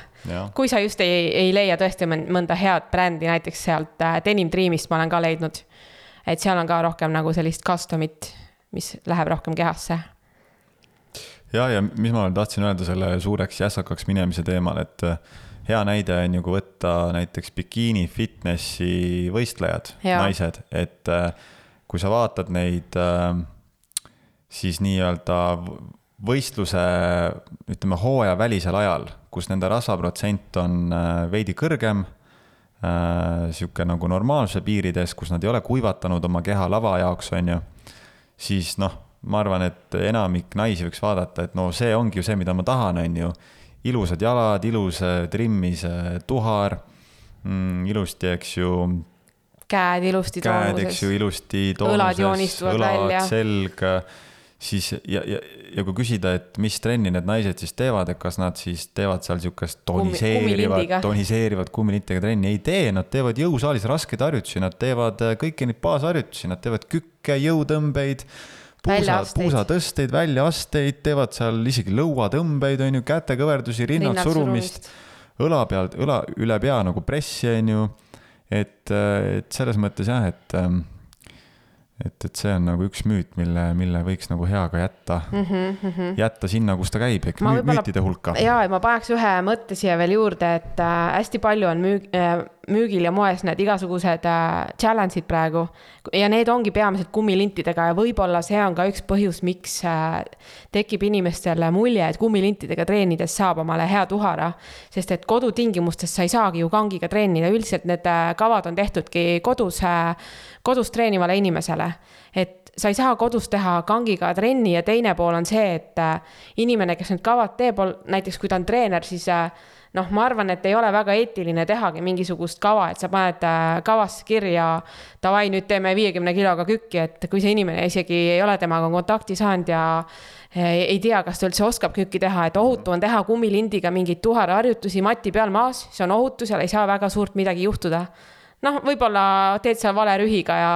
kui sa just ei, ei leia tõesti mõnda head brändi, näiteks sealt äh, Denim Dreamist ma olen ka leidnud. et seal on ka rohkem nagu sellist custom'it, mis läheb rohkem kehasse. ja, ja mis ma tahtsin öelda selle suureks jässakaks minemise teemal, et äh, hea näide on ju, kui võtta näiteks bikiini fitnessi võistlejad, naised, et äh, kui sa vaatad neid äh, siis nii-öelda võistluse, ütleme hooajavälisel ajal, kus nende rasvaprotsent on äh, veidi kõrgem, äh, sihuke nagu normaalsuse piirides, kus nad ei ole kuivatanud oma keha lava jaoks, on ju, siis noh, ma arvan, et enamik naisi võiks vaadata, et no see ongi ju see, mida ma tahan, on ju. ilusad jalad, ilus trimmis tuhar mm,, ilusti, eks ju käed ilusti toonuses. käed, eks ju, ilusti toonuses. õlad välja. selg, siis ja, ja, ja kui küsida, et mis trenni need naised siis teevad, et kas nad siis teevad seal sihukest toniseerivat, toniseerivat kummilintiga trenni, ei tee, nad teevad jõusaalis raskeid harjutusi, nad teevad äh, kõiki neid baasharjutusi, nad teevad kükke, jõutõmbeid puusa, puusatõsteid, väljaasteid, teevad seal isegi lõuatõmbeid, on ju, kätekõverdusi, rinnad surumist, õla pealt, õla üle pea nagu pressi, on ju et, et selles mõttes jah, et, et, et see on nagu üks müüt, mille, mille võiks nagu hea ka jätta mm, -hmm. jätta sinna, kus ta käib, ehk müü, müütide hulka. ja, ja ma paneks ühe mõtte siia veel juurde, et äh, hästi palju on müük- äh,, müügil ja moes need igasugused äh, challenge'id praegu. ja need ongi peamiselt kummilintidega ja võib-olla see on ka üks põhjus, miks äh, tekib inimestele mulje, et kummilintidega treenides saab omale hea tuhara. sest et kodutingimustes sa ei saagi ju kangiga treenida, üldiselt need äh, kavad on tehtudki kodus kodus treenivale inimesele. et sa ei saa kodus teha kangiga trenni ja teine pool on see, et inimene, kes need kavad teeb, näiteks kui ta on treener, siis noh, ma arvan, et ei ole väga eetiline tehagi mingisugust kava, et sa paned äh, kavasse kirja davai, nüüd teeme viiekümne kiloga kükki, et kui see inimene isegi ei ole temaga kontakti saanud ja eh, ei tea, kas ta üldse oskab kükki teha, et ohutu on teha kummilindiga mingeid tuharaharjutusi mati peal maas, see on ohutu, seal ei saa väga suurt midagi juhtuda noh, võib-olla teed seal vale rühiga ja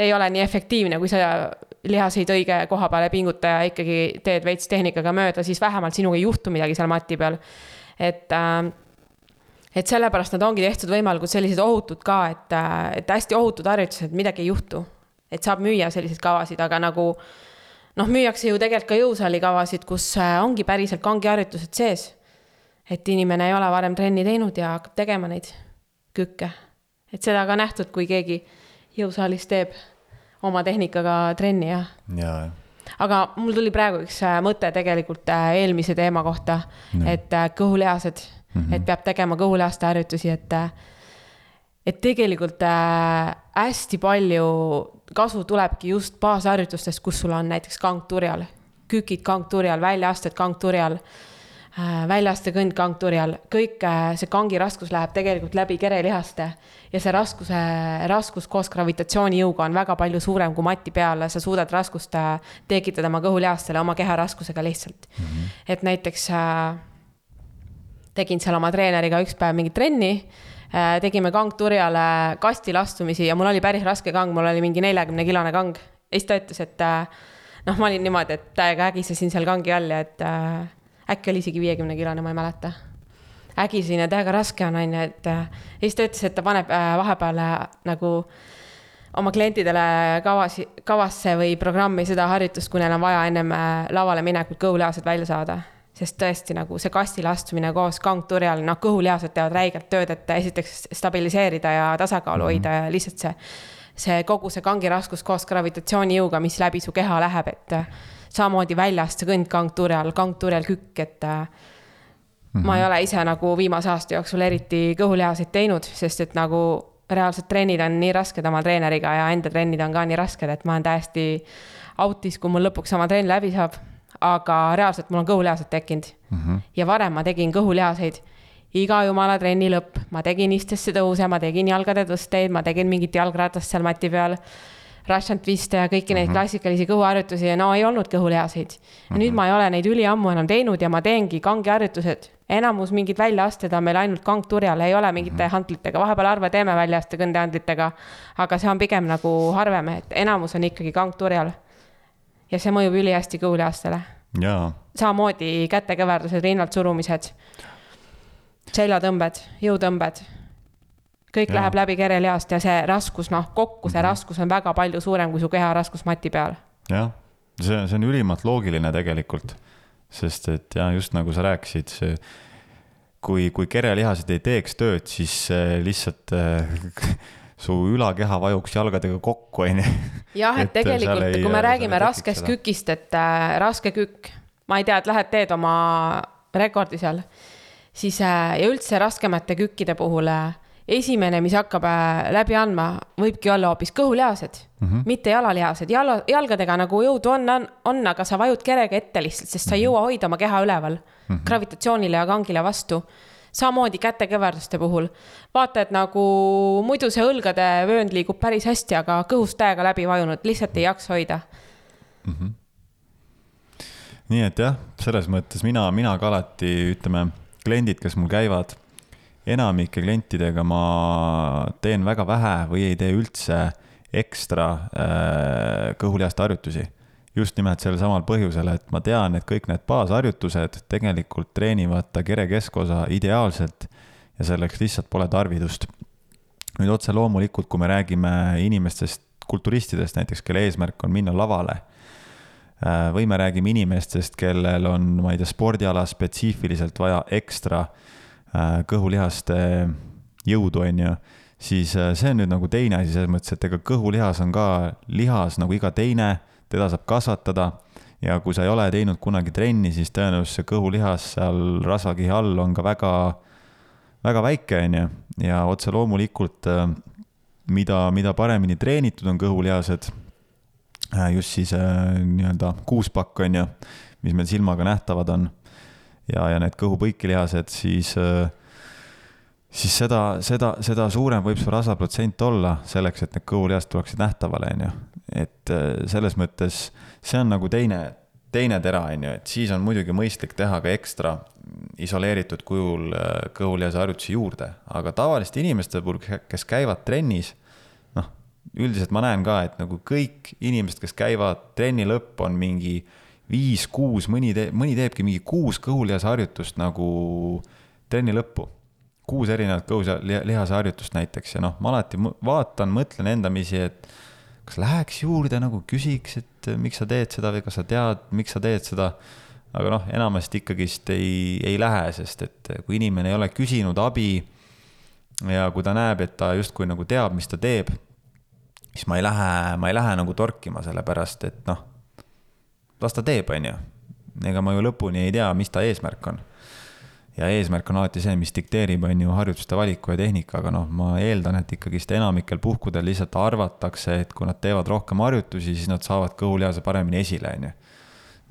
ei ole nii efektiivne, kui sa lihaseid õige koha peale pinguta ja ikkagi teed veits tehnikaga mööda, siis vähemalt sinuga ei juhtu midagi seal mati peal. Et äh, et sellepärast nad ongi tehtud võimalikult sellised ohutud ka, et, äh, et hästi ohutud harjutused, midagi ei juhtu. et saab müüa selliseid kavasid, aga nagu noh, müüakse ju tegelikult ka jõusaali kavasid, kus äh, ongi päriselt kangiharjutused sees. et inimene ei ole varem trenni teinud ja hakkab tegema neid kükke et seda ka nähtud, kui keegi jõusaalis teeb oma tehnikaga trenni ja. ja, aga mul tuli praegu üks äh, mõte tegelikult äh, eelmise teema kohta Nii. et äh, kõhulihased mm, -hmm. et peab tegema kõhulihaste harjutusi, et et tegelikult hästi palju kasu tulebki just baasharjutustest, kus sul on näiteks kangturjal, kükid kangturjal, väljaasted kangturjal äh, väljaastekõnd kangturjal, kõik äh, see kangi raskus läheb tegelikult läbi kerelihaste ja see raskuse, raskus koos gravitatsioonijõuga on väga palju suurem kui mati peal, sa suudad raskust äh, tekitada oma kõhulihastele oma keha raskusega lihtsalt mm. -hmm. et näiteks tegin seal oma treeneriga üks päev mingit trenni tegime kangturjale kastil astumisi ja mul oli päris raske kang, mul oli mingi neljakümne kilone kang ja siis ta ütles, et noh, ma olin niimoodi, et täiega ägisesin seal kangi all ja et äkki oli isegi viiekümne kilone, ma ei mäleta. ägisin ja täiega raske on, on ju, et äh, ja siis ta ütles, et ta paneb äh, vahepeal äh, nagu oma klientidele kavasi, kavasse või programmi seda harjutust, kui neil on vaja ennem lavale minekut kõhulihased välja saada. sest tõesti nagu see kastile astumine koos kangturjal, noh, kõhulihased teevad räigelt tööd, et esiteks stabiliseerida ja tasakaalu hoida ja lihtsalt see, see kogu see kangi raskus koos gravitatsioonijõuga, mis läbi su keha läheb, et samamoodi väljaste kõnd kangturjal, kangturjal kükk, et Mm -hmm. ma ei ole ise nagu viimase aasta jooksul eriti kõhulihaseid teinud, sest et nagu reaalsed trennid on nii rasked oma treeneriga ja enda trennid on ka nii rasked, et ma olen täiesti out'is, kui mul lõpuks oma trenn läbi saab. aga reaalselt mul on kõhulihased tekkinud mm. -hmm. ja varem ma tegin kõhulihaseid iga jumala trenni lõpp, ma tegin istesse tõuse, ma tegin jalgade tõsteid, ma tegin mingit jalgratast seal mati peal. Russian twist'e ja kõiki neid mm -hmm. klassikalisi kõhuharjutusi ja no ei olnud kõhulihaseid. ja mm -hmm. nüüd ma ei ole neid üliammu enam teinud ja ma teengi kangiharjutused enamus mingid väljaasted on meil ainult kangturjal, ei ole mingite hantlitega, vahepeal harva teeme väljaaste kõndehantlitega. aga see on pigem nagu harvem, et enamus on ikkagi kangturjal. ja see mõjub ülihästi kõhulihastele. samamoodi kätekõverdused, rinnalt surumised, seljatõmbed, jõutõmbed. Kõik ja. läheb läbi kerelihast ja see raskus, noh, kokku see raskus on väga palju suurem kui su keha raskus mati peal. jah, see, see on ülimalt loogiline tegelikult. sest et ja just nagu sa rääkisid, see kui, kui kerelihased ei teeks tööd, siis äh, lihtsalt äh, su ülakeha vajuks jalgadega kokku, onju. jah, et tegelikult, kui me räägime raskest kükist, et äh, raske kükk, ma ei tea, et lähed teed oma rekordi seal, siis äh, ja üldse raskemate kükkide puhul äh, esimene, mis hakkab äh, läbi andma, võibki olla hoopis kõhulihased mm, -hmm. mitte jalalihased. jala, jalgadega nagu jõudu on, on, on, aga sa vajud kerega ette lihtsalt, sest sa ei jõua hoida oma keha üleval mm -hmm. gravitatsioonile ja kangile vastu samamoodi kätekõverduste puhul. vaata, et nagu muidu see õlgade vöönd liigub päris hästi, aga kõhust täiega läbi vajunud, lihtsalt ei jaksa hoida. nii et jah, selles mõttes mina, mina ka alati, ütleme, kliendid, kes mul käivad, enamike klientidega ma teen väga vähe või ei tee üldse ekstra äh, kõhulihaste harjutusi. just nimelt sel samal põhjusel, et ma tean, et kõik need baasharjutused tegelikult treenivad ta kere keskosa ideaalselt ja selleks lihtsalt pole tarvidust. nüüd otse loomulikult, kui me räägime inimestest, kulturistidest näiteks, kelle eesmärk on minna lavale. Äh, või me räägime inimestest, kellel on, ma ei tea, spordiala spetsiifiliselt vaja ekstra äh, kõhulihaste jõudu, on ju, siis äh, see on nüüd nagu teine asi selles mõttes, et ega kõhulihas on ka lihas nagu iga teine, teda saab kasvatada. Ja kui sa ei ole teinud kunagi trenni, siis tõenäoliselt see kõhulihas seal rasvakihi all on ka väga, väga väike, on ju, ja otse loomulikult äh, mida, mida paremini treenitud on kõhulihased, äh, just siis äh, nii-öelda kuuspakk, on ju, mis meil silmaga nähtavad on, ja, ja need kõhupõikilihased, siis siis seda, seda, seda suurem võib su rasvaprotsent olla selleks, et need kõhulihased tuleksid nähtavale, on ju. et selles mõttes see on nagu teine, teine tera, on ju, et siis on muidugi mõistlik teha ka ekstra isoleeritud kujul äh, kõhulihase harjutusi juurde, aga tavaliste inimeste puhul, kes käivad trennis, noh, üldiselt ma näen ka, et nagu kõik inimesed, kes käivad, trenni lõpp on mingi viis-kuus, mõni teeb, mõni teebki mingi kuus kõhulihase harjutust nagu trenni lõppu. kuus erinevat kõhulihase harjutust näiteks ja noh, ma alati vaatan, mõtlen endamisi, et kas läheks juurde nagu küsiks, et miks sa teed seda või kas sa tead, miks sa teed seda. aga noh, enamasti ikkagist ei, ei lähe, sest et kui inimene ei ole küsinud abi ja kui ta näeb, et ta justkui nagu teab, mis ta teeb, siis ma ei lähe, ma ei lähe nagu torkima, sellepärast et noh, las ta teeb, on ju. ega ma ju lõpuni ei tea, mis ta eesmärk on ja eesmärk on alati see, mis dikteerib, on ju, harjutuste valiku ja tehnika, aga noh, ma eeldan, et ikkagist enamikel puhkudel lihtsalt arvatakse, et kui nad teevad rohkem harjutusi, siis nad saavad kõhulihase paremini esile, on ju.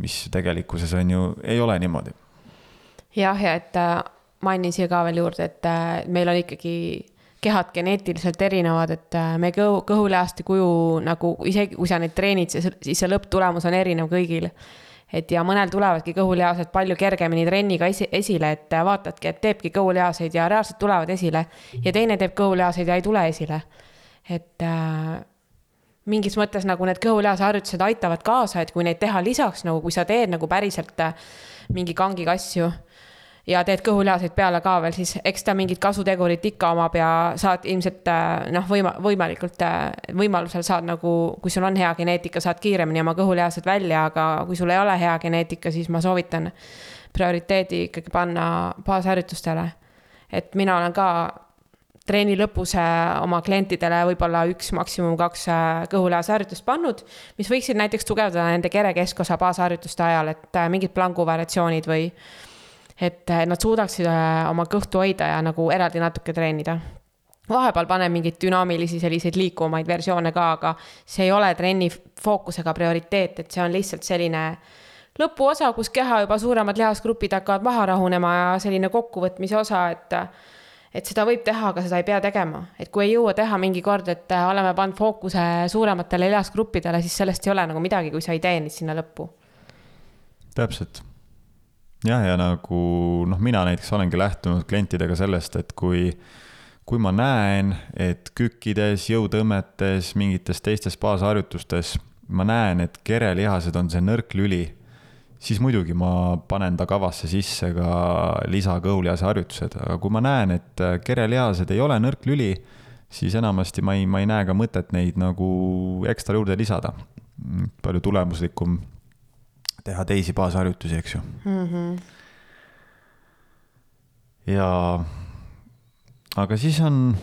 mis tegelikkuses on ju, ei ole niimoodi. jah, ja et äh, mainin siia ka veel juurde, et äh, meil on ikkagi kehad geneetiliselt erinevad, et äh, me kõhu, kõhulihaste kuju nagu isegi kui sa neid treenid, siis see lõpptulemus on erinev kõigil et ja mõnel tulevadki kõhulihased palju kergemini trenniga esi, esile, et vaatadki, et teebki kõhulihaseid ja reaalselt tulevad esile. ja teine teeb kõhulihaseid ja ei tule esile. et äh, mingis mõttes nagu need kõhulihase harjutused aitavad kaasa, et kui neid teha lisaks nagu, kui sa teed nagu päriselt äh, mingi kangiga asju ja teed kõhulihaseid peale ka veel, siis eks ta mingit kasutegurit ikka omab ja saad ilmselt äh, noh, võima-, võimalikult äh, võimalusel saad nagu, kui sul on hea geneetika, saad kiiremini oma kõhulihased välja, aga kui sul ei ole hea geneetika, siis ma soovitan prioriteedi ikkagi panna baasharjutustele. et mina olen ka treeni lõpus äh, oma klientidele võib-olla üks, maksimum kaks kõhulihase harjutust pannud, mis võiksid näiteks tugevdada nende kere keskosa baasharjutuste ajal, et mingid plangu variatsioonid või et nad suudaksid äh, oma kõhtu hoida ja nagu eraldi natuke treenida. Vahepeal panen mingeid dünaamilisi selliseid liikuvaid versioone ka, aga see ei ole trenni fookusega prioriteet, et see on lihtsalt selline lõpuosa, kus keha juba suuremad lihasgrupid hakkavad maha rahunema ja selline kokkuvõtmise osa, et et seda võib teha, aga seda ei pea tegema, et kui ei jõua teha mingi kord, et oleme pannud fookuse suurematele lihasgruppidele, siis sellest ei ole nagu midagi, kui sa ei tee neid sinna lõppu. täpselt jah, ja nagu noh, mina näiteks olengi lähtunud klientidega sellest, et kui, kui ma näen, et kükkides, jõutõmmetes, mingites teistes baasharjutustes ma näen, et kerelihased on see nõrk lüli, siis muidugi ma panen ta kavasse sisse ka lisakõhulihase harjutused, aga kui ma näen, et kerelihased ei ole nõrk lüli, siis enamasti ma ei, ma ei näe ka mõtet neid nagu ekstra juurde lisada. palju tulemuslikum teha teisi baasharjutusi, eks ju mm. -hmm. ja, aga siis on,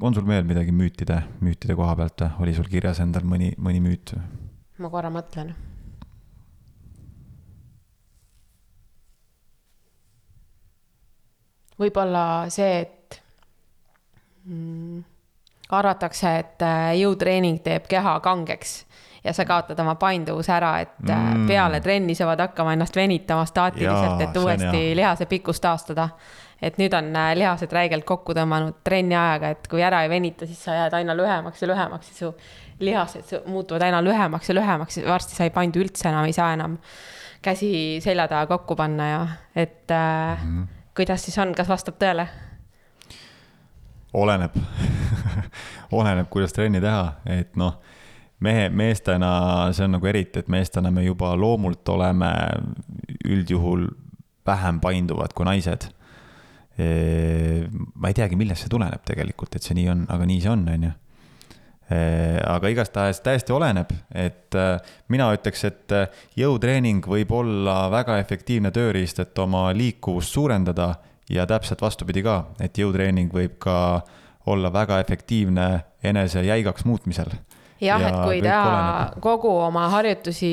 on sul veel midagi müütide, müütide koha pealt või oli sul kirjas endal mõni, mõni müüt? ma korra mõtlen. võib-olla see, et mm, arvatakse, et äh, jõutreening teeb keha kangeks ja sa kaotad oma painduvuse ära, et äh, mm. peale trenni sa pead hakkama ennast venitama staatiliselt, et uuesti lihase pikkust taastada. et nüüd on äh, lihased räigelt kokku tõmmanud trenni ajaga, et kui ära ei venita, siis sa jääd aina lühemaks ja lühemaks ja su lihased muutuvad aina lühemaks ja lühemaks ja varsti sa ei paindu üldse enam, ei saa enam käsi selja taha kokku panna ja et äh, mm. kuidas siis on, kas vastab tõele? oleneb oleneb, kuidas trenni teha, et noh mehe, meestena see on nagu eriti, et meestena me juba loomult oleme üldjuhul vähem painduvad kui naised. ma ei teagi, millest see tuleneb tegelikult, et see nii on, aga nii see on, on ju. aga igastahes täiesti oleneb, et äh, mina ütleks, et jõutreening võib olla väga efektiivne tööriist, et oma liikuvust suurendada ja täpselt vastupidi ka, et jõutreening võib ka olla väga efektiivne enese jäigaks muutmisel. Jah ja, et kui teha kogu oma harjutusi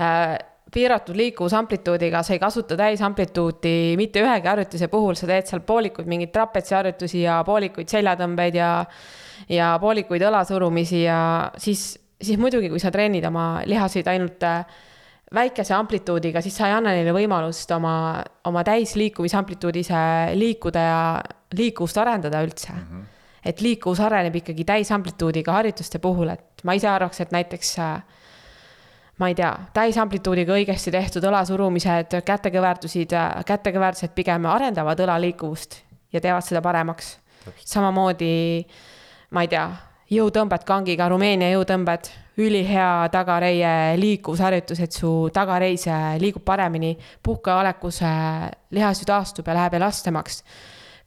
äh, piiratud liikuvusamplituudiga, sa ei kasuta täisamplituudi mitte ühegi harjutuse puhul, sa teed seal poolikuid mingeid trapetsiharjutusi ja poolikuid seljatõmbeid ja, ja poolikuid õlasurumisi ja siis, siis muidugi, kui sa treenid oma lihaseid ainult äh, väikese amplituudiga, siis sa ei anna neile võimalust oma, oma täisliikumisamplituudis liikuda ja liikuvust arendada üldse mm. -hmm. Et liikuvus areneb ikkagi täisamplituudiga harjutuste puhul, et ma ise arvaks, et näiteks äh, ma ei tea, täisamplituudiga õigesti tehtud õlasurumised, kätekõverdusid, kätekõverdused pigem arendavad õlaliikuvust ja teevad seda paremaks. samamoodi, ma ei tea, jõutõmbed kangiga, Rumeenia jõutõmbed, ülihea tagareie liikuvusharjutus, et su tagareis liigub paremini, puhkeolekus lihas ju taastub ja läheb elastemaks.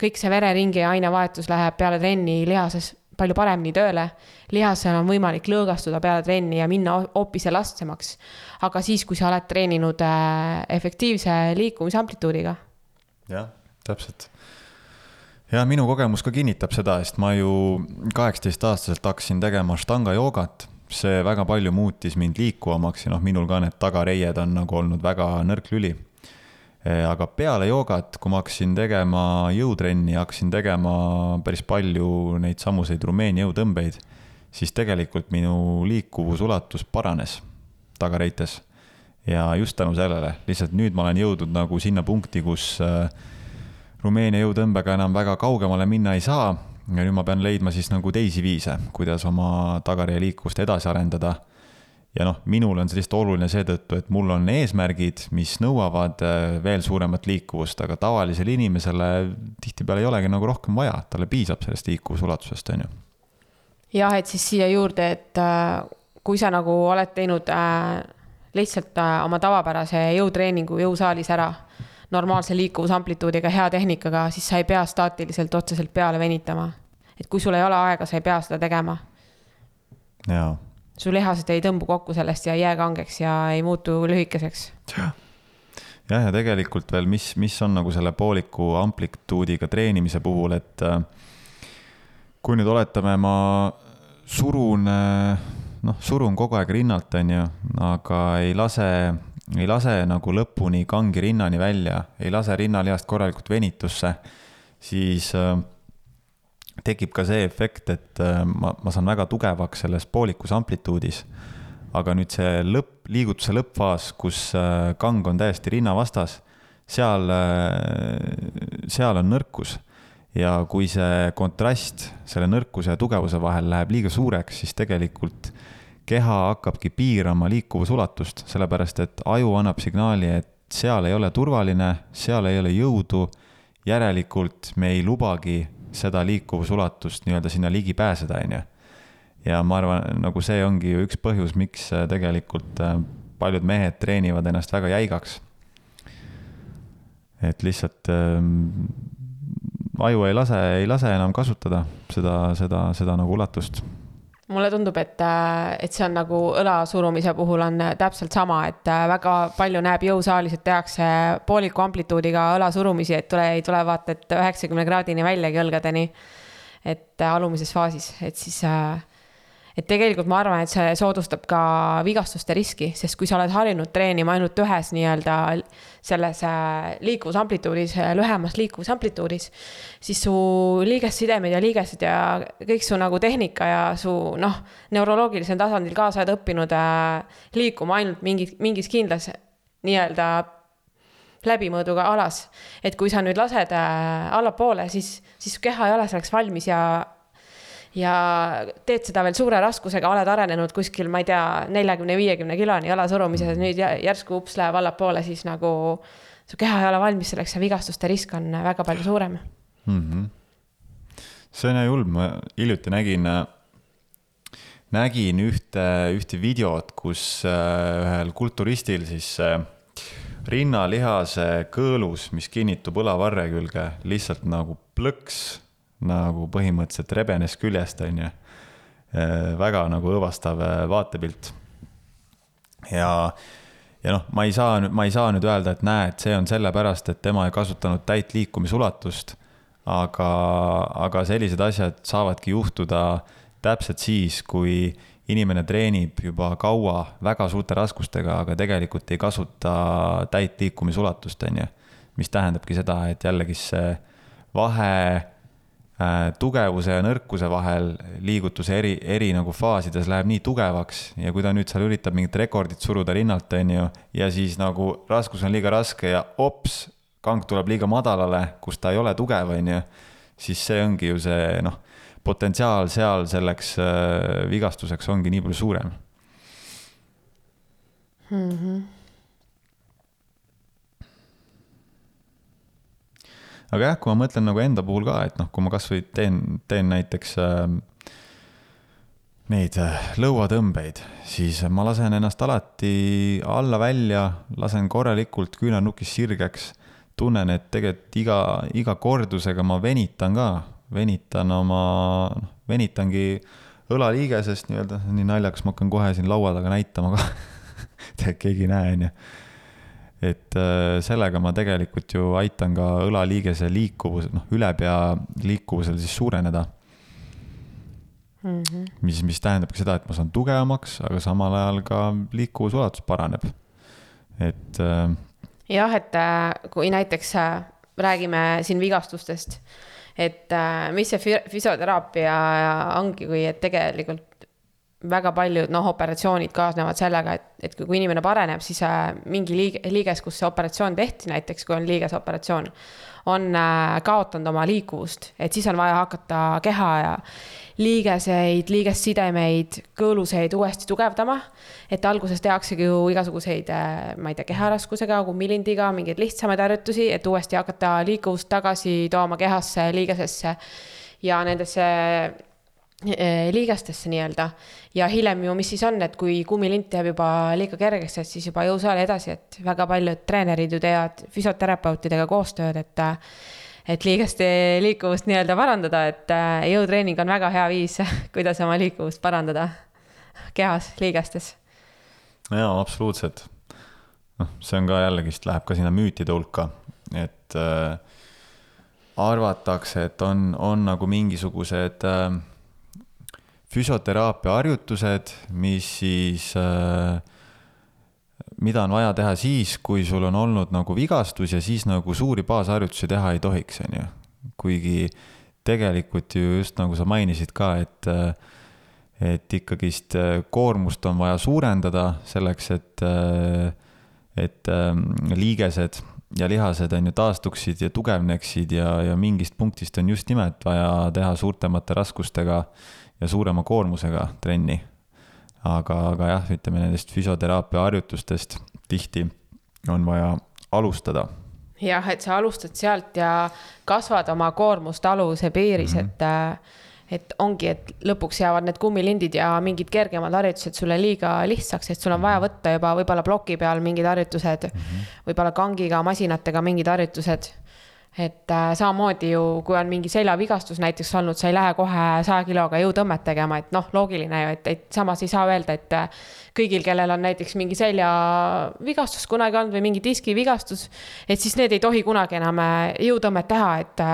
Kõik see vereringi ainevahetus läheb peale trenni lihases palju paremini tööle. lihasel on võimalik lõõgastuda peale trenni ja minna hoopis elastsemaks. aga siis, kui sa oled treeninud äh, efektiivse liikumisamplituudiga. jah, täpselt. ja minu kogemus ka kinnitab seda, sest ma ju kaheksateistaastaselt hakkasin tegema štanga joogat see väga palju muutis mind liikuvamaks ja noh, minul ka need tagareied on nagu olnud väga nõrk lüli aga peale joogat, kui ma hakkasin tegema jõutrenni, hakkasin tegema päris palju neid samuseid Rumeenia jõutõmbeid, siis tegelikult minu liikuvusulatus paranes tagareites. ja just tänu sellele, lihtsalt nüüd ma olen jõudnud nagu sinna punkti, kus äh, Rumeenia jõutõmbega enam väga kaugemale minna ei saa ja nüüd ma pean leidma siis nagu teisi viise, kuidas oma tagareie liikuvust edasi arendada ja noh, minul on see lihtsalt oluline seetõttu, et mul on eesmärgid, mis nõuavad äh, veel suuremat liikuvust, aga tavalisele inimesele tihtipeale ei olegi nagu rohkem vaja, talle piisab sellest liikuvusulatusest, on ju. jah, et siis siia juurde, et äh, kui sa nagu oled teinud äh, lihtsalt oma tavapärase jõutreeningu jõusaalis ära, normaalse liikuvusamplituudiga, hea tehnikaga, siis sa ei pea staatiliselt otseselt peale venitama. et kui sul ei ole aega, sa ei pea seda tegema. jaa su lihased ei tõmbu kokku sellest ja ei jää kangeks ja ei muutu lühikeseks. jah, ja tegelikult veel, mis, mis on nagu selle pooliku amplituudiga treenimise puhul, et äh, kui nüüd oletame, ma surun, äh, noh, surun kogu aeg rinnalt, on ju, aga ei lase, ei lase nagu lõpuni kangi rinnani välja, ei lase rinnalihast korralikult venitusse, siis äh, tekib ka see efekt, et äh, ma, ma saan väga tugevaks selles poolikus amplituudis. aga nüüd see lõpp, liigutuse lõppfaas, kus äh, kang on täiesti rinna vastas, seal, äh, seal on nõrkus. ja kui see kontrast selle nõrkuse ja tugevuse vahel läheb liiga suureks, siis tegelikult keha hakkabki piirama liikuvusulatust, sellepärast et aju annab signaali, et seal ei ole turvaline, seal ei ole jõudu, järelikult me ei lubagi seda liikuvusulatust nii-öelda sinna ligi pääseda, on ju. ja ma arvan, nagu see ongi ju üks põhjus, miks äh, tegelikult äh, paljud mehed treenivad ennast väga jäigaks. et lihtsalt ähm, aju ei lase, ei lase enam kasutada seda, seda, seda nagu ulatust mulle tundub, et, äh, et see on nagu õla surumise puhul on äh, täpselt sama, et äh, väga palju näeb jõusaalis, et tehakse pooliku amplituudiga õla surumisi, et tule, ei tule vaata, et üheksakümne kraadini väljagi õlgadeni. et alumises faasis, et siis äh, et tegelikult ma arvan, et see soodustab ka vigastuste riski, sest kui sa oled harjunud treenima ainult ühes nii-öelda selles äh, liikuvusamplituudis, äh, lühemas liikuvusamplituudis, siis su liigessidemed ja liigesed ja kõik su nagu tehnika ja su noh, neuroloogilisel tasandil kaasa oled õppinud äh, liikuma ainult mingi, mingis kindlas nii-öelda läbimõõduga alas. et kui sa nüüd lased allapoole, siis, siis su keha ei ole selleks valmis ja ja teed seda veel suure raskusega, oled arenenud kuskil, ma ei tea, neljakümne, viiekümne kiloni jalasurumises, mm. nüüd järsku ups läheb allapoole, siis nagu su keha ei ole valmis selleks ja vigastuste risk on väga palju suurem mm. -hmm. see on julm, ma hiljuti nägin, nägin ühte, ühte videot, kus äh, ühel kulturistil siis äh, rinnalihase kõõlus, mis kinnitub õlavarre külge, lihtsalt nagu plõks nagu põhimõtteliselt rebenes küljest, on ju. väga nagu õõvastav vaatepilt. ja, ja noh, ma ei saa ma ei saa nüüd öelda, et näe, et see on sellepärast, et tema ei kasutanud täit liikumisulatust. aga, aga sellised asjad saavadki juhtuda täpselt siis, kui inimene treenib juba kaua väga suurte raskustega, aga tegelikult ei kasuta täit liikumisulatust, on ju. mis tähendabki seda, et jällegi see vahe äh, tugevuse ja nõrkuse vahel liigutuse eri, eri nagu faasides läheb nii tugevaks ja kui ta nüüd seal üritab mingit rekordit suruda rinnalt, on ju, ja siis nagu raskus on liiga raske ja ops, kang tuleb liiga madalale, kus ta ei ole tugev, on ju, siis see ongi ju see noh potentsiaal seal selleks äh, vigastuseks ongi nii palju suurem mm. -hmm. Aga jah, kui ma mõtlen nagu enda puhul ka, et noh, kui ma kasvõi teen, teen näiteks äh, neid lõuatõmbeid, siis ma lasen ennast alati alla välja, lasen korralikult küünarnukis sirgeks. tunnen, et tegelikult iga, iga kordusega ma venitan ka venitan oma, noh, venitangi õlaliigesest nii-öelda, nii naljakas, ma hakkan kohe siin laua taga näitama ka et keegi ei näe, onju. Et äh, sellega ma tegelikult ju aitan ka õlaliigese liikuvuse, noh, ülepea liikuvusel siis suureneda mm. -hmm. mis, mis tähendabki seda, et ma saan tugevamaks, aga samal ajal ka liikuvusulatus paraneb, et äh,. jah, et äh, kui näiteks räägime siin vigastustest et mis see füsioteraapia ongi, kui et tegelikult väga paljud noh, operatsioonid kaasnevad sellega, et, et kui inimene pareneb, siis äh, mingi liige, liiges, kus see operatsioon tehti, näiteks kui on liigesoperatsioon, on äh, kaotanud oma liikuvust, et siis on vaja hakata keha ja liigeseid, liigessidemeid, kõõluseid uuesti tugevdama. et alguses tehaksegi ju igasuguseid, äh, ma ei tea, keharaskusega, kummilindiga, mingeid lihtsamaid harjutusi, et uuesti hakata liikuvust tagasi tooma kehasse, liigesesse ja nendesse liigestesse nii-öelda. ja hiljem ju, mis siis on, et kui kummilint jääb juba liiga kergeks, et siis juba jõusaali edasi, et väga paljud treenerid ju teevad füsioterapeutidega koostööd, et et liigeste liikuvust nii-öelda parandada, et äh, jõutreening on väga hea viis, kuidas oma liikuvust parandada kehas, liigestes. jaa, absoluutselt. noh, see on ka jällegist, läheb ka sinna müütide hulka, et äh, arvatakse, et on, on nagu mingisugused äh, füsioteraapia harjutused, mis siis äh, mida on vaja teha siis, kui sul on olnud nagu vigastus ja siis nagu suuri baasharjutusi teha ei tohiks, on ju. kuigi tegelikult ju just nagu sa mainisid ka, et, et ikkagist koormust on vaja suurendada selleks, et, et liigesed ja lihased on ju taastuksid ja tugevneksid ja, ja mingist punktist on just nimelt vaja teha suurtemate raskustega ja suurema koormusega trenni aga, aga jah, ütleme nendest füsioteraapia harjutustest tihti on vaja alustada. jah, et sa alustad sealt ja kasvad oma koormust aluse piiris mm, -hmm. et äh, et ongi, et lõpuks jäävad need kummilindid ja mingid kergemad harjutused sulle liiga lihtsaks, et sul on vaja võtta juba võib-olla ploki peal mingid harjutused mm, -hmm. võib-olla kangiga, masinatega mingid harjutused et äh, samamoodi ju, kui on mingi seljavigastus näiteks olnud, sa ei lähe kohe saja kiloga jõutõmmet tegema, et noh, loogiline ju, et, et samas ei saa öelda, et äh, kõigil, kellel on näiteks mingi seljavigastus kunagi olnud või mingi diskivigastus, et siis need ei tohi kunagi enam äh, jõutõmmet teha, et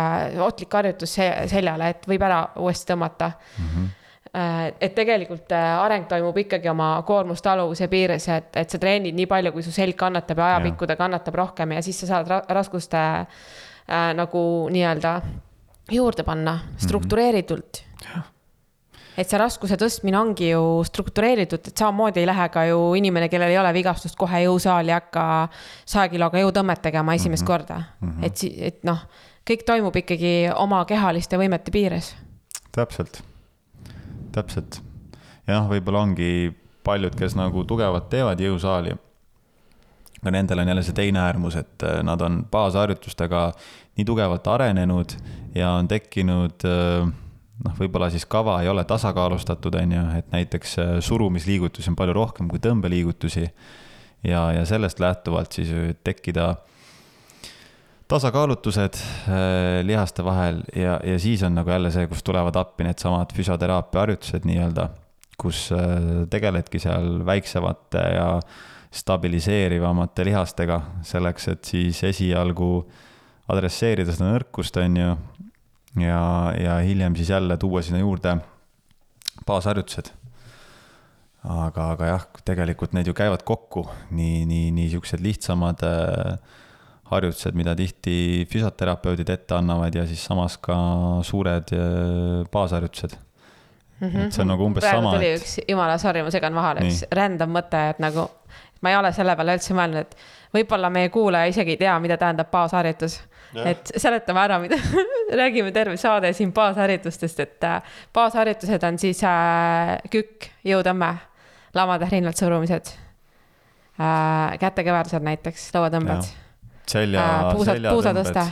ohtlik harjutus seljale, et võib ära uuesti tõmmata mm. -hmm et tegelikult areng toimub ikkagi oma koormustaluvuse piires, et, et sa treenid nii palju, kui su selg kannatab ja ajapikku ta kannatab rohkem ja siis sa saad ra raskuste äh, nagu nii-öelda juurde panna struktureeritult mm. -hmm. et see raskuse tõstmine ongi ju struktureeritud, et samamoodi ei lähe ka ju inimene, kellel ei ole vigastust, kohe jõusaali hakka saja kiloga jõutõmmet tegema esimest mm -hmm. korda mm. -hmm. et, et noh, kõik toimub ikkagi oma kehaliste võimete piires. täpselt, täpselt. jah, võib-olla ongi paljud, kes nagu tugevalt teevad jõusaali aga nendel on jälle see teine äärmus, et äh, nad on baasharjutustega nii tugevalt arenenud ja on tekkinud äh, noh, võib-olla siis kava ei ole tasakaalustatud, on ju, et näiteks äh, surumisliigutusi on palju rohkem kui tõmbeliigutusi. ja, ja sellest lähtuvalt siis tekkida tasakaalutused äh, lihaste vahel ja, ja siis on nagu jälle see, kus tulevad appi needsamad füsioteraapia harjutused nii-öelda, kus äh, tegeledki seal väiksemate ja stabiliseerivamate lihastega selleks, et siis esialgu adresseerida seda nõrkust, on ju, ja, ja hiljem siis jälle tuua sinna juurde baasharjutused aga, aga jah, tegelikult need ju käivad kokku, nii, nii, nii siuksed lihtsamad äh, harjutused, mida tihti füsioterapeudid ette annavad ja siis samas ka suured äh, baasharjutused mm. -hmm. et see on nagu umbes Praegu sama. tuli üks, jumala sorry, ma segan vahele, üks random mõte, et nagu ma ei ole selle peale üldse mõelnud, et võib-olla meie kuulaja isegi ei tea, mida tähendab baasharjutus. et seletame ära, mida räägime terve saade siin baasharjutustest, et äh, baasharjutused on siis äh, kükk, jõutõmme, lamade rinnalt surumised äh,, kätekõverdused näiteks, lauatõmbed selja äh,, puusad, puusatõste.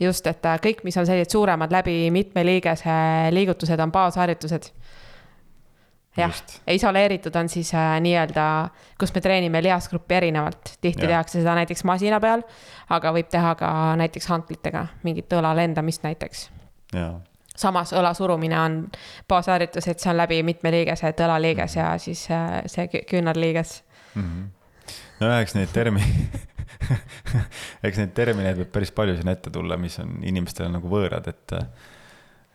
just, et äh, kõik, mis on sellised suuremad läbi mitme liigese liigutused, on baasharjutused. Jah isoleeritud on siis äh, nii-öelda, kus me treenime lihasgruppi erinevalt, tihti Jah. tehakse seda näiteks masina peal, aga võib teha ka näiteks hantlitega, mingit õla lendamist näiteks. Samas õla surumine on baasharjutus, et see on läbi mitmeliiges, et õlaliiges ja siis äh, see kü- küünarliiges. no eks neid termi- eks neid termineid võib päris palju siin ette tulla, mis on inimestele nagu võõrad, et äh,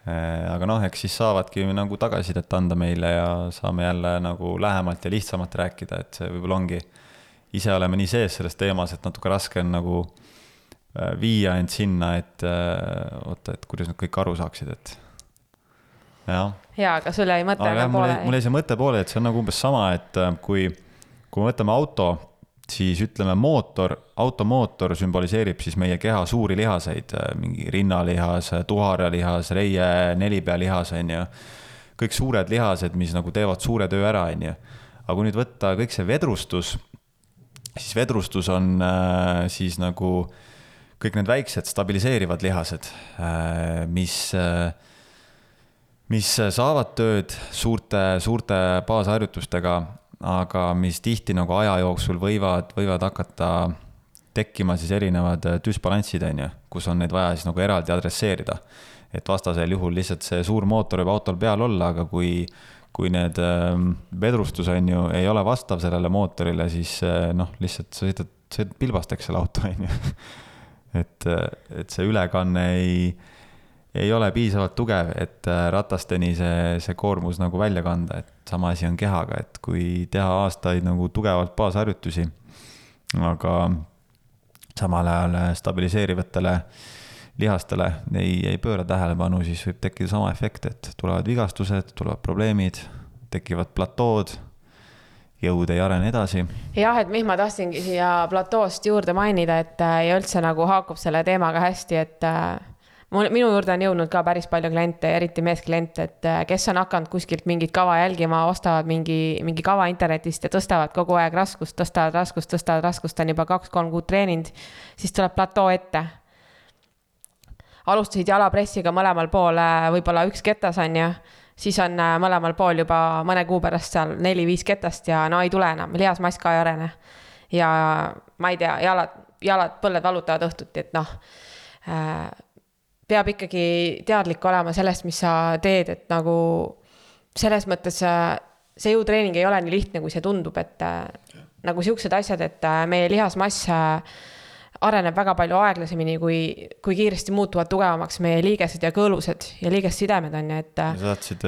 aga noh, eks siis saavadki nagu tagasisidet anda meile ja saame jälle nagu lähemalt ja lihtsamalt rääkida, et see võib-olla ongi, ise oleme nii sees selles teemas, et natuke raske on nagu äh, viia end sinna, et äh, oota, et kuidas nad kõik aru saaksid, et jah. Ja, aga sul jäi mõte aga jah, mul jäi, see mõte pooleli, et see on nagu umbes sama, et äh, kui, kui me võtame auto, siis ütleme mootor, automootor sümboliseerib siis meie keha suuri lihaseid, mingi rinnalihas, tuharjalihas, reie, nelipealihas, on ju. kõik suured lihased, mis nagu teevad suure töö ära, on ju. aga kui nüüd võtta kõik see vedrustus, siis vedrustus on äh, siis nagu kõik need väiksed stabiliseerivad lihased, mis äh, mis saavad tööd suurte, suurte baasharjutustega, aga mis tihti nagu aja jooksul võivad, võivad hakata tekkima siis erinevad düsbalanssid, on ju, kus on neid vaja siis nagu eraldi adresseerida. et vastasel juhul lihtsalt see suur mootor võib autol peal olla, aga kui, kui need ähm, vedrustus on ju, ei ole vastav sellele mootorile, siis äh, noh, lihtsalt sa sõidad, sõidad pilbasteks selle auto, on ju. et, et see ülekanne ei ei ole piisavalt tugev, et äh, ratasteni see, see koormus nagu välja kanda, et sama asi on kehaga, et kui teha aastaid nagu tugevalt baasharjutusi, aga samal ajal stabiliseerivatele lihastele ei, ei pööra tähelepanu, siis võib tekkida sama efekt, et tulevad vigastused, tulevad probleemid, tekivad platood, jõud ei arene edasi. jah, et mis ma tahtsingi siia platoost juurde mainida, et äh, ja üldse nagu haakub selle teemaga hästi, et äh, mul, minu juurde on jõudnud ka päris palju kliente, eriti meeskliente, et äh, kes on hakanud kuskilt mingit kava jälgima, ostavad mingi, mingi kava internetist ja tõstavad kogu aeg raskust, tõstavad raskust, tõstavad raskust, on juba kaks-kolm kuud treeninud, siis tuleb platoo ette. alustasid jalapressiga mõlemal pool, äh, võib-olla üks ketas, on ju, siis on äh, mõlemal pool juba mõne kuu pärast seal neli-viis ketast ja no ei tule enam, lihasmass ka ei arene. ja ma ei tea, jalad, jalad, põlled valutavad õhtuti, et noh äh, peab ikkagi teadlik olema sellest, mis sa teed, et nagu selles mõttes äh, see jõutreening ei ole nii lihtne, kui see tundub, et äh, nagu siuksed asjad, et äh, meie lihasmass areneb väga palju aeglasemini, kui, kui kiiresti muutuvad tugevamaks meie liigesed ja kõõlused ja liigessidemed on ju, et sa tahtsid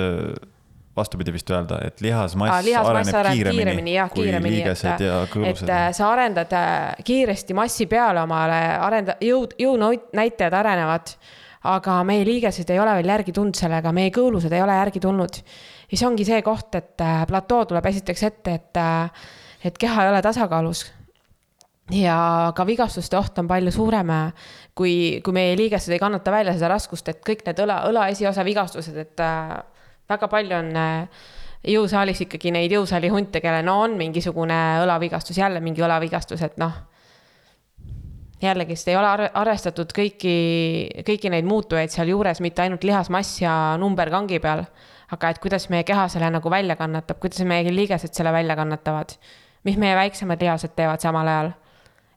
vastupidi vist öelda, et lihasmass, Aa, lihasmass areneb areneb kiiremini, kiiremini, jah, kui kiiremini, liigesed et- ja et kõõlused. äh, sa arendad kiiresti massi peale omale, arenda-, jõud, jõunäitajad arenevad, aga meie liigesed ei ole veel järgi tulnud sellega, meie kõõlused ei ole järgi tulnud. ja see ongi see koht, et äh, platoo tuleb esiteks ette, et, äh, et keha ei ole tasakaalus. ja ka vigastuste oht on palju suurem, äh, kui, kui meie liigesed ei kannata välja seda raskust, et kõik need õla, õla esiosa vigastused, et väga palju on jõusaalis ikkagi neid jõusaali hunte, kellel no on mingisugune õlavigastus, jälle mingi õlavigastus, et noh. Jällegist ei ole ar- arvestatud kõiki, kõiki neid muutujaid sealjuures, mitte ainult lihasmass ja number kangi peal. aga et kuidas meie keha selle nagu välja kannatab, kuidas meie liigesed selle välja kannatavad. mis meie väiksemad lihased teevad samal ajal.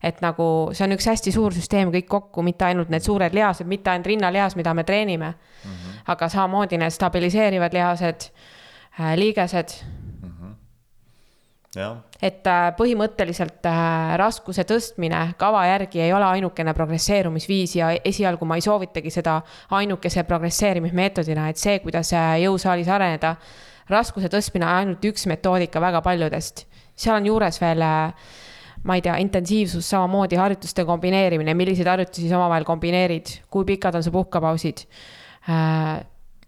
et nagu see on üks hästi suur süsteem kõik kokku, mitte ainult need suured lihased, mitte ainult rinnalihas, mida me treenime mm. -hmm. aga samamoodi need stabiliseerivad lihased, äh, liigesed et äh, põhimõtteliselt äh, raskuse tõstmine kava järgi ei ole ainukene progresseerumisviis ja esialgu ma ei soovitagi seda ainukese progresseerimismeetodina, et see, kuidas äh, jõusaalis areneda, raskuse tõstmine on ainult üks metoodika väga paljudest. seal on juures veel ma ei tea, intensiivsus, samamoodi harjutuste kombineerimine, milliseid harjutusi sa omavahel kombineerid, kui pikad on su puhkepausid.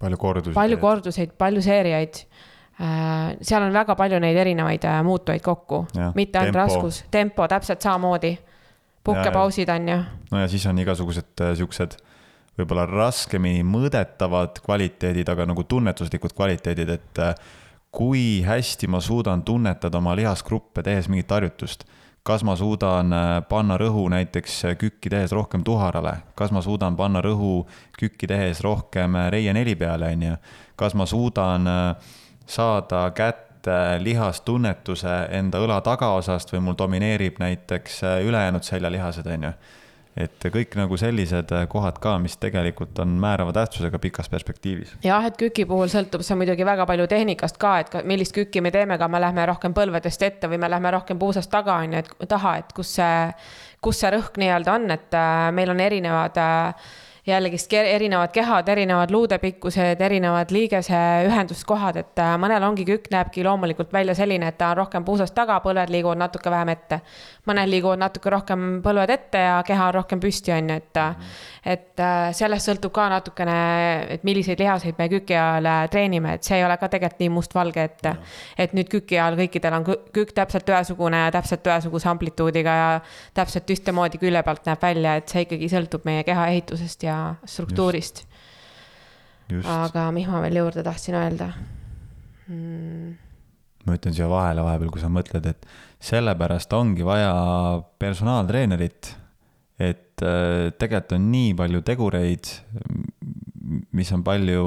palju kordusi. palju korduseid, palju seeriaid seal on väga palju neid erinevaid äh, muutujaid kokku, mitte ainult raskus, tempo täpselt samamoodi. puhkepausid on ju. no ja siis on igasugused äh, siuksed võib-olla raskemini mõõdetavad kvaliteedid, aga nagu tunnetuslikud kvaliteedid, et kui hästi ma suudan tunnetada oma lihasgruppe tehes mingit harjutust. kas ma suudan panna rõhu näiteks kükki tehes rohkem tuharale, kas ma suudan panna rõhu kükki tehes rohkem reie neli peale, on ju. kas ma suudan äh, saada kätte lihastunnetuse enda õla tagaosast või mul domineerib näiteks äh, ülejäänud seljalihased, on ju. et kõik nagu sellised äh, kohad ka, mis tegelikult on määrava tähtsusega pikas perspektiivis. jah, et küki puhul sõltub see muidugi väga palju tehnikast ka, et millist kükki me teeme, ka me lähme rohkem põlvedest ette või me lähme rohkem puusast taga, on ju, et taha, et kus see, kus see rõhk nii-öelda on, et äh, meil on erinevad äh, jällegist erinevad kehad, erinevad luudepikkused, erinevad liigese ühenduskohad, et äh, mõnel ongi kükk näebki loomulikult välja selline, et ta on rohkem puusast taga, põlved liiguvad natuke vähem ette. mõnel liiguvad natuke rohkem põlved ette ja keha on rohkem püsti, on ju, et -hmm. et äh, sellest sõltub ka natukene, et milliseid lihaseid me küki ajal äh, treenime, et see ei ole ka tegelikult nii mustvalge, et et nüüd küki ajal kõikidel on kükk täpselt ühesugune ja täpselt ühesuguse amplituudiga ja täpselt ühtemoodi külje pealt näeb välja, et see ikkagi sõltub meie keha ehitusest ja ja struktuurist. aga mis ma veel juurde tahtsin öelda mm.? ma ütlen siia vahele vahepeal, kui sa mõtled, et sellepärast ongi vaja personaaltreenerit, et äh, tegelikult on nii palju tegureid, mis on palju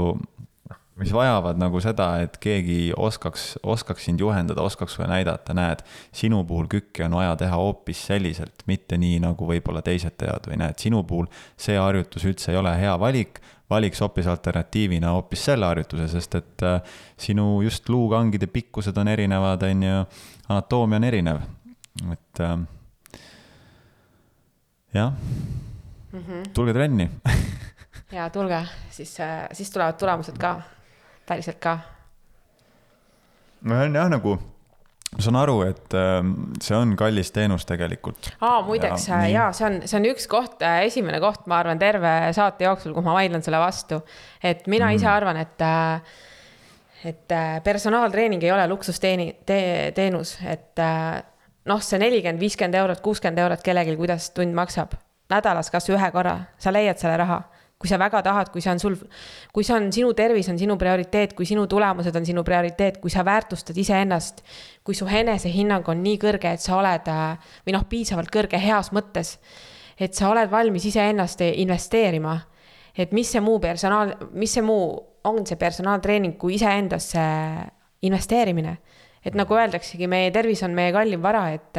mis vajavad nagu seda, et keegi oskaks, oskaks sind juhendada, oskaks sulle näidata, näed, sinu puhul kükki on vaja teha hoopis selliselt, mitte nii, nagu võib-olla teised teevad või näed, sinu puhul see harjutus üldse ei ole hea valik, valiks hoopis alternatiivina hoopis selle harjutuse, sest et äh, sinu just luukangide pikkused on erinevad, on ju, anatoomia on erinev, et äh, jah. Mm, -hmm. tulge trenni. Ja tulge, siis, äh, siis tulevad tulemused ka päriselt ka? no see on jah, nagu ma saan aru, et ähm, see on kallis teenus tegelikult. aa, muideks ja, ja see on, see on üks koht, äh, esimene koht, ma arvan, terve saate jooksul, kus ma vaidlen selle vastu. et mina mm. ise arvan, et, äh, et äh, personaaltreening ei ole luksusteeni- te,, teenus, et noh, see nelikümmend, viiskümmend eurot, kuuskümmend eurot kellelgi, kuidas tund maksab. nädalas kasvõi ühe korra, sa leiad selle raha kui sa väga tahad, kui see on sul, kui see on sinu tervis on sinu prioriteet, kui sinu tulemused on sinu prioriteet, kui sa väärtustad iseennast, kui su enesehinnang on nii kõrge, et sa oled või noh, piisavalt kõrge heas mõttes, et sa oled valmis iseennast investeerima. et mis see muu personaal, mis see muu on see personaaltreening kui iseendasse investeerimine. et nagu öeldaksegi, meie tervis on meie kallim vara, et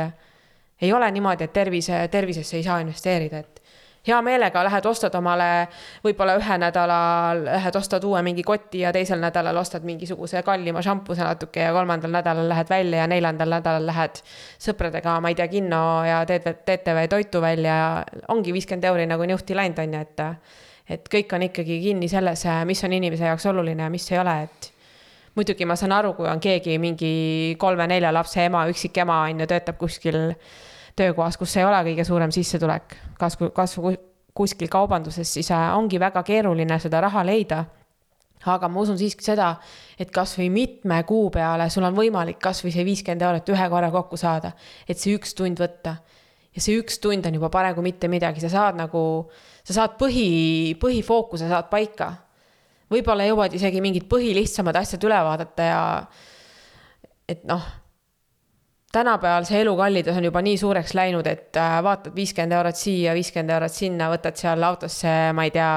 ei ole niimoodi, et tervise, tervisesse ei saa investeerida, et hea meelega lähed, ostad omale võib-olla ühe nädalal, lähed ostad uue mingi koti ja teisel nädalal ostad mingisuguse kallima šampuse natuke ja kolmandal nädalal lähed välja ja neljandal nädalal lähed sõpradega, ma ei tea, kinno ja teed, teete või toitu välja ja ongi viiskümmend euri nagu niuhti läinud, on ju, et et kõik on ikkagi kinni selles, mis on inimese jaoks oluline ja mis ei ole, et muidugi ma saan aru, kui on keegi mingi kolme-nelja lapse ema, üksik ema on ju, töötab kuskil töökohas, kus ei ole kõige suurem sissetulek, kasvu, kasvu kuskil kaubanduses, siis äh, ongi väga keeruline seda raha leida. aga ma usun siiski seda, et kasvõi mitme kuu peale sul on võimalik kasvõi see viiskümmend eurot ühe korra kokku saada, et see üks tund võtta. ja see üks tund on juba parem kui mitte midagi, sa saad nagu, sa saad põhi, põhifookuse saad paika. võib-olla jõuad isegi mingid põhilihtsamad asjad üle vaadata ja et noh tänapäeval see elukallidus on juba nii suureks läinud, et äh, vaatad viiskümmend eurot siia, viiskümmend eurot sinna, võtad seal autosse, ma ei tea,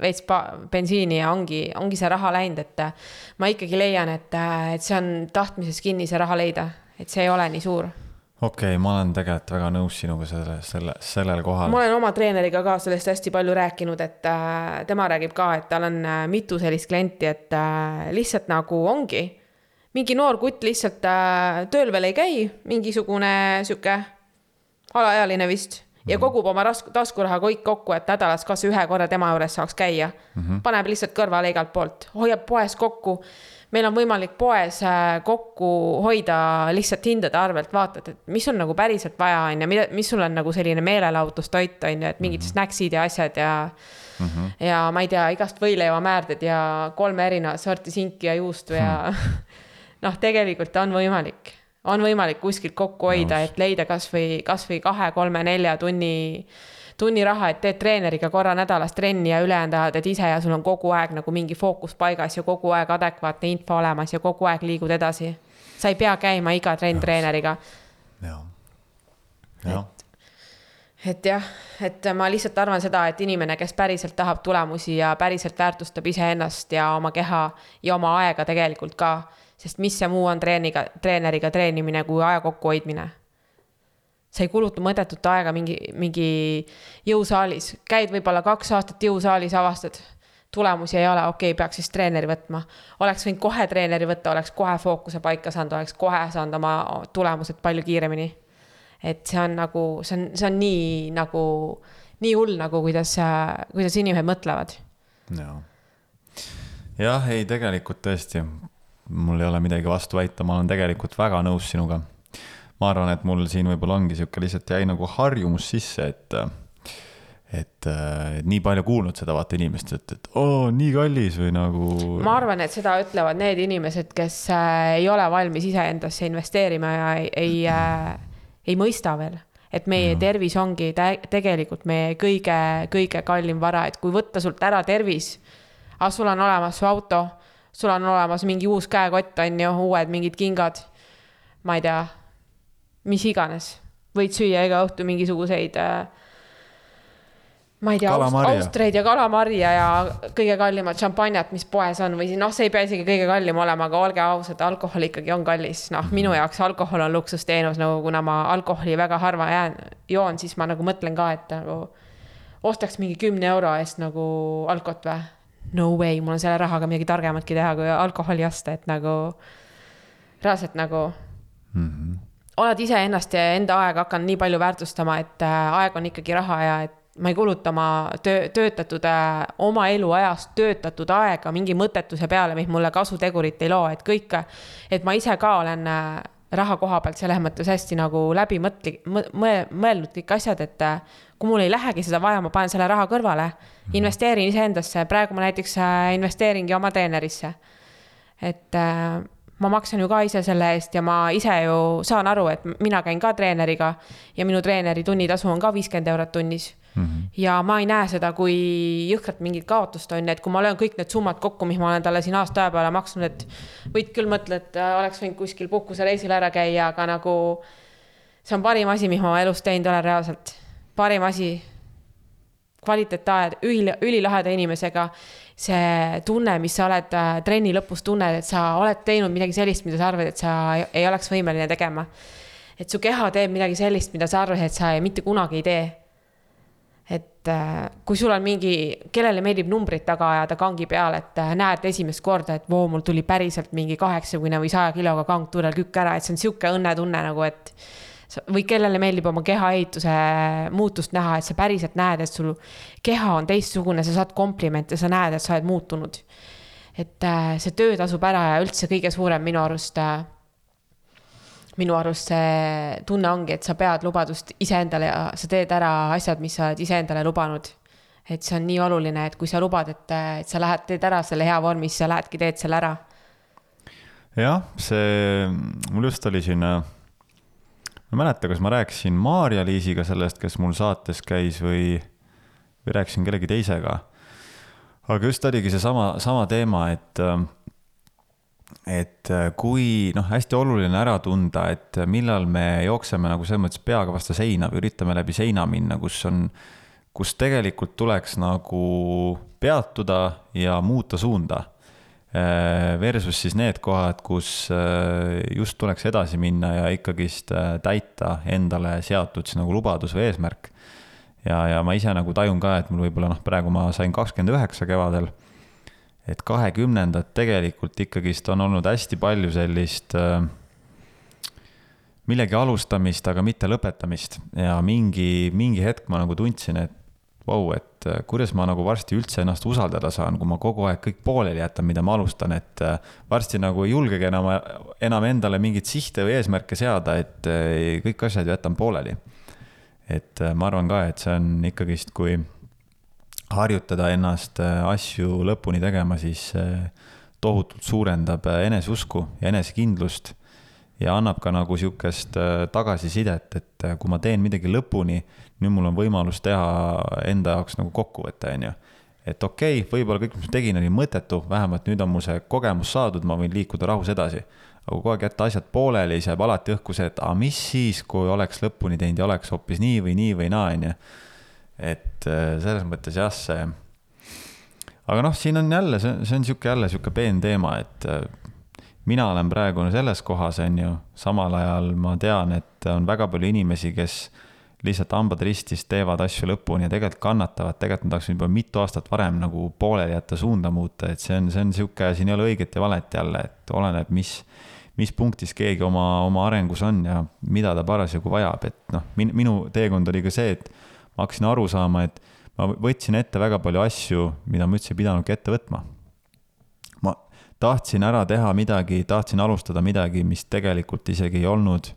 veits bensiini ja ongi, ongi see raha läinud, et äh, ma ikkagi leian, et, äh, et see on tahtmises kinni, see raha leida, et see ei ole nii suur okei okay,, ma olen tegelikult väga nõus sinuga selle, selle, sellel kohal. ma olen oma treeneriga ka sellest hästi palju rääkinud, et äh, tema räägib ka, et tal on äh, mitu sellist klienti, et äh, lihtsalt nagu ongi. Mingi noor kutt lihtsalt äh, tööl veel ei käi, mingisugune sihuke alaealine vist ja mhm. kogub oma taskuraha kõik kokku, et nädalas kas ühe korra tema juures saaks käia mm. -hmm. paneb lihtsalt kõrvale igalt poolt, hoiab poes kokku meil on võimalik poes äh, kokku hoida lihtsalt hindade arvelt, vaatad, et mis on nagu päriselt vaja, on ju, mida, mis sul on nagu selline meelelahutustoit, on ju, et mingid mm -hmm. snäksid ja asjad ja mm. -hmm. ja ma ei tea, igast võileivamäärdeid ja kolme erinevat sorti sinki ja juustu ja mm -hmm. noh, tegelikult on võimalik, on võimalik kuskilt kokku hoida, et leida kasvõi, kasvõi kahe-kolme-nelja tunni tunniraha, et teed treeneriga korra nädalas trenni ja ülejäänud ajal teed ise ja sul on kogu aeg nagu mingi fookus paigas ja kogu aeg adekvaatne info olemas ja kogu aeg liigud edasi. sa ei pea käima iga trenn treeneriga. jah, jah. et jah, et ma lihtsalt arvan seda, et inimene, kes päriselt tahab tulemusi ja päriselt väärtustab iseennast ja oma keha ja oma aega tegelikult ka, sest mis see muu on treeniga, treeneriga treenimine kui aja kokkuhoidmine sa ei kuluta mõttetut aega mingi, mingi jõusaalis, käid võib-olla kaks aastat jõusaalis, avastad, tulemusi ei ole, okei okay,, peaks siis treeneri võtma. oleks võinud kohe treeneri võtta, oleks kohe fookuse paika saanud, oleks kohe saanud oma tulemused palju kiiremini. et see on nagu, see on, see on nii nagu, nii hull nagu, kuidas, kuidas inimesed mõtlevad. jah, ei, tegelikult tõesti, mul ei ole midagi vastu väita, ma olen tegelikult väga nõus sinuga ma arvan, et mul siin võib-olla ongi sihuke lihtsalt jäi nagu harjumus sisse, et et, et nii palju kuulnud seda vaata inimest, et, et oo, nii kallis või nagu. ma arvan, et seda ütlevad need inimesed, kes äh, ei ole valmis iseendasse investeerima ja ei, ei äh,, ei mõista veel. et meie ja. tervis ongi tegelikult meie kõige, kõige kallim vara, et kui võtta sult ära tervis, aga sul on olemas su auto, sul on olemas mingi uus käekott, on ju, uued mingid kingad, ma ei tea mis iganes, võid süüa iga õhtu mingisuguseid äh, ma ei tea, austreid ja kalamarja ja kõige kallimat šampanjat, mis poes on või noh, see ei pea isegi kõige kallim olema, aga olge ausad, alkohol ikkagi on kallis, noh, minu mhm. jaoks alkohol on luksusteenus, nagu kuna ma alkoholi väga harva jään, joon, siis ma nagu mõtlen ka, et nagu ostaks mingi kümne euro eest nagu alkot või? No way, mul on selle rahaga midagi targematki teha, kui alkoholi osta, et nagu reaalselt nagu mm. -hmm oled iseennast ja enda aega hakanud nii palju väärtustama, et äh, aeg on ikkagi raha ja et ma ei kuluta oma töö, töötatud, äh, oma eluajast töötatud aega mingi mõttetuse peale, mis mulle kasutegurit ei loo, et kõik, et ma ise ka olen äh, raha koha pealt selles mõttes hästi nagu läbi mõtli-, mõelnud kõik asjad, et kui mul ei lähegi seda vaja, ma panen selle raha kõrvale, mhm. investeerin iseendasse, praegu ma näiteks investeeringi oma treenerisse. et ma maksan ju ka ise selle eest ja ma ise ju saan aru, et mina käin ka treeneriga ja minu treeneri tunnitasu on ka viiskümmend eurot tunnis mm. -hmm. ja ma ei näe seda kui jõhkrat mingit kaotust, on ju, et kui ma löön kõik need summad kokku, mis ma olen talle siin aasta aja peale maksnud, et võid küll mõtle, et äh, oleks võinud kuskil puhkusereisil ära käia, aga nagu see on parim asi, mis ma elus teinud olen reaalselt. parim asi kvaliteetaed üli, ülilaheda inimesega. see tunne, mis sa oled äh, trenni lõpus tunned, et sa oled teinud midagi sellist, mida sa arvad, et sa ei oleks võimeline tegema. et su keha teeb midagi sellist, mida sa arvasid, et sa ei, mitte kunagi ei tee. Et äh, kui sul on mingi, kellele meeldib numbrit taga ajada kangi peal, et äh, näed esimest korda, et voo, mul tuli päriselt mingi kaheksakümne või saja kiloga kangtuurel kükk ära, et see on sihuke õnnetunne nagu, et või kellele meeldib oma kehaehituse muutust näha, et sa päriselt näed, et sul keha on teistsugune, sa saad komplimente, sa näed, et sa oled muutunud. et äh, see töö tasub ära ja üldse kõige suurem minu arust äh,, minu arust see tunne ongi, et sa pead lubadust iseendale ja sa teed ära asjad, mis sa oled iseendale lubanud. et see on nii oluline, et kui sa lubad, et, et sa lähed, teed ära selle hea vormi, siis sa lähedki, teed selle ära. jah, see, mul just oli siin ma ei mäleta, kas ma rääkisin Maarja-Liisiga sellest, kes mul saates käis või, või rääkisin kellegi teisega. aga just oligi seesama, sama teema, et, et kui noh, hästi oluline ära tunda, et millal me jookseme nagu selles mõttes peaga vastu seina või üritame läbi seina minna, kus on, kus tegelikult tuleks nagu peatuda ja muuta suunda Äh, versus siis need kohad, kus äh, just tuleks edasi minna ja ikkagist äh, täita endale seatud siis nagu lubadus või eesmärk. ja, ja ma ise nagu tajun ka, et mul võib-olla noh, praegu ma sain kakskümmend üheksa kevadel, et kahekümnendat tegelikult ikkagist on olnud hästi palju sellist millegi alustamist, aga mitte lõpetamist ja mingi, mingi hetk ma nagu tundsin, et vau wow,, et äh, kuidas ma nagu varsti üldse ennast usaldada saan, kui ma kogu aeg kõik pooleli jätan, mida ma alustan, et äh, varsti nagu ei julgegi enam, enam endale mingeid sihte või eesmärke seada, et äh, kõik asjad jätan pooleli. et ma arvan ka, et see on ikkagist, kui harjutada ennast asju lõpuni tegema, siis tohutult suurendab eneseusku ja enesekindlust ja annab ka nagu sihukest tagasisidet, et kui ma teen midagi lõpuni nüüd mul on võimalus teha enda jaoks nagu kokkuvõte, on ju. et okei okay,, võib-olla kõik, mis ma tegin, oli mõttetu, vähemalt nüüd on mul see kogemus saadud, ma võin liikuda rahus edasi. aga kogu aeg jätta asjad pooleli, siis jääb alati õhku see, et aga mis siis, kui oleks lõpuni teinud ja oleks hoopis nii või nii või naa, on ju. Et äh, selles mõttes jah, see. aga noh, siin on jälle, see, see on sihuke jälle sihuke peen teema, et äh, mina olen praegu selles kohas, on ju, samal ajal ma tean, et on väga palju inimesi, kes lihtsalt hambad ristis teevad asju lõpuni ja tegelikult kannatavad, tegelikult nad oleks juba mitu aastat varem nagu pooleli jätta, suunda muuta, et see on, see on sihuke, siin ei ole õiget ja valet jälle, et oleneb, mis, mis punktis keegi oma, oma arengus on ja mida ta parasjagu vajab, et noh, minu teekond oli ka see, et ma hakkasin aru saama, et ma võtsin ette väga palju asju, mida ma üldse ei pidanudki ette võtma. ma tahtsin ära teha midagi, tahtsin alustada midagi, mis tegelikult isegi ei olnud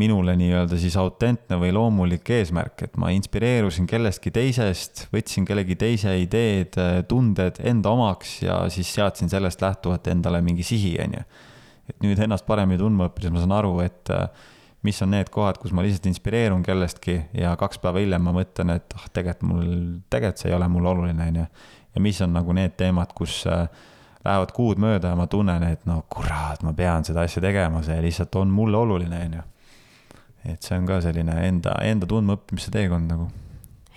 minule nii-öelda siis autentne või loomulik eesmärk, et ma inspireerusin kellestki teisest, võtsin kellegi teise ideed, tunded enda omaks ja siis seadsin sellest lähtuvalt endale mingi sihi, on ju. et nüüd ennast paremini tundma õppides ma saan aru, et äh, mis on need kohad, kus ma lihtsalt inspireerun kellestki ja kaks päeva hiljem ma mõtlen, et ah, tegelikult mul, tegelikult see ei ole mulle oluline, on ju. ja mis on nagu need teemad, kus äh, lähevad kuud mööda ja ma tunnen, et no kurat, ma pean seda asja tegema, see lihtsalt on mulle oluline, on ju et see on ka selline enda, enda tundmaõppimise teekond nagu.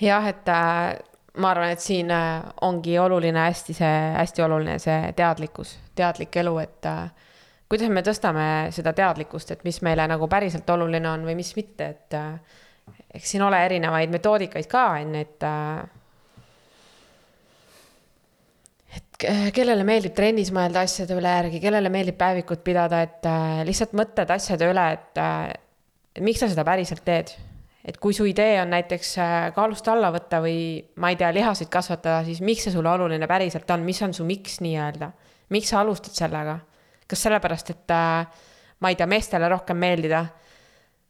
jah, et äh, ma arvan, et siin äh, ongi oluline hästi see, hästi oluline see teadlikkus, teadlik elu, et kuidas me tõstame seda teadlikkust, et mis meile nagu päriselt oluline on või mis mitte, et eks siin ole erinevaid metoodikaid ka, on ju, et et kellele meeldib trennis mõelda asjade üle järgi, kellele meeldib päevikut pidada, et äh, lihtsalt mõtted asjade üle, et miks sa seda päriselt teed. et kui su idee on näiteks kaalust alla võtta või ma ei tea, lihaseid kasvatada, siis miks see sulle oluline päriselt on, mis on su miks nii-öelda? miks sa alustad sellega? Kas sellepärast, et äh, ma ei tea, meestele rohkem meeldida?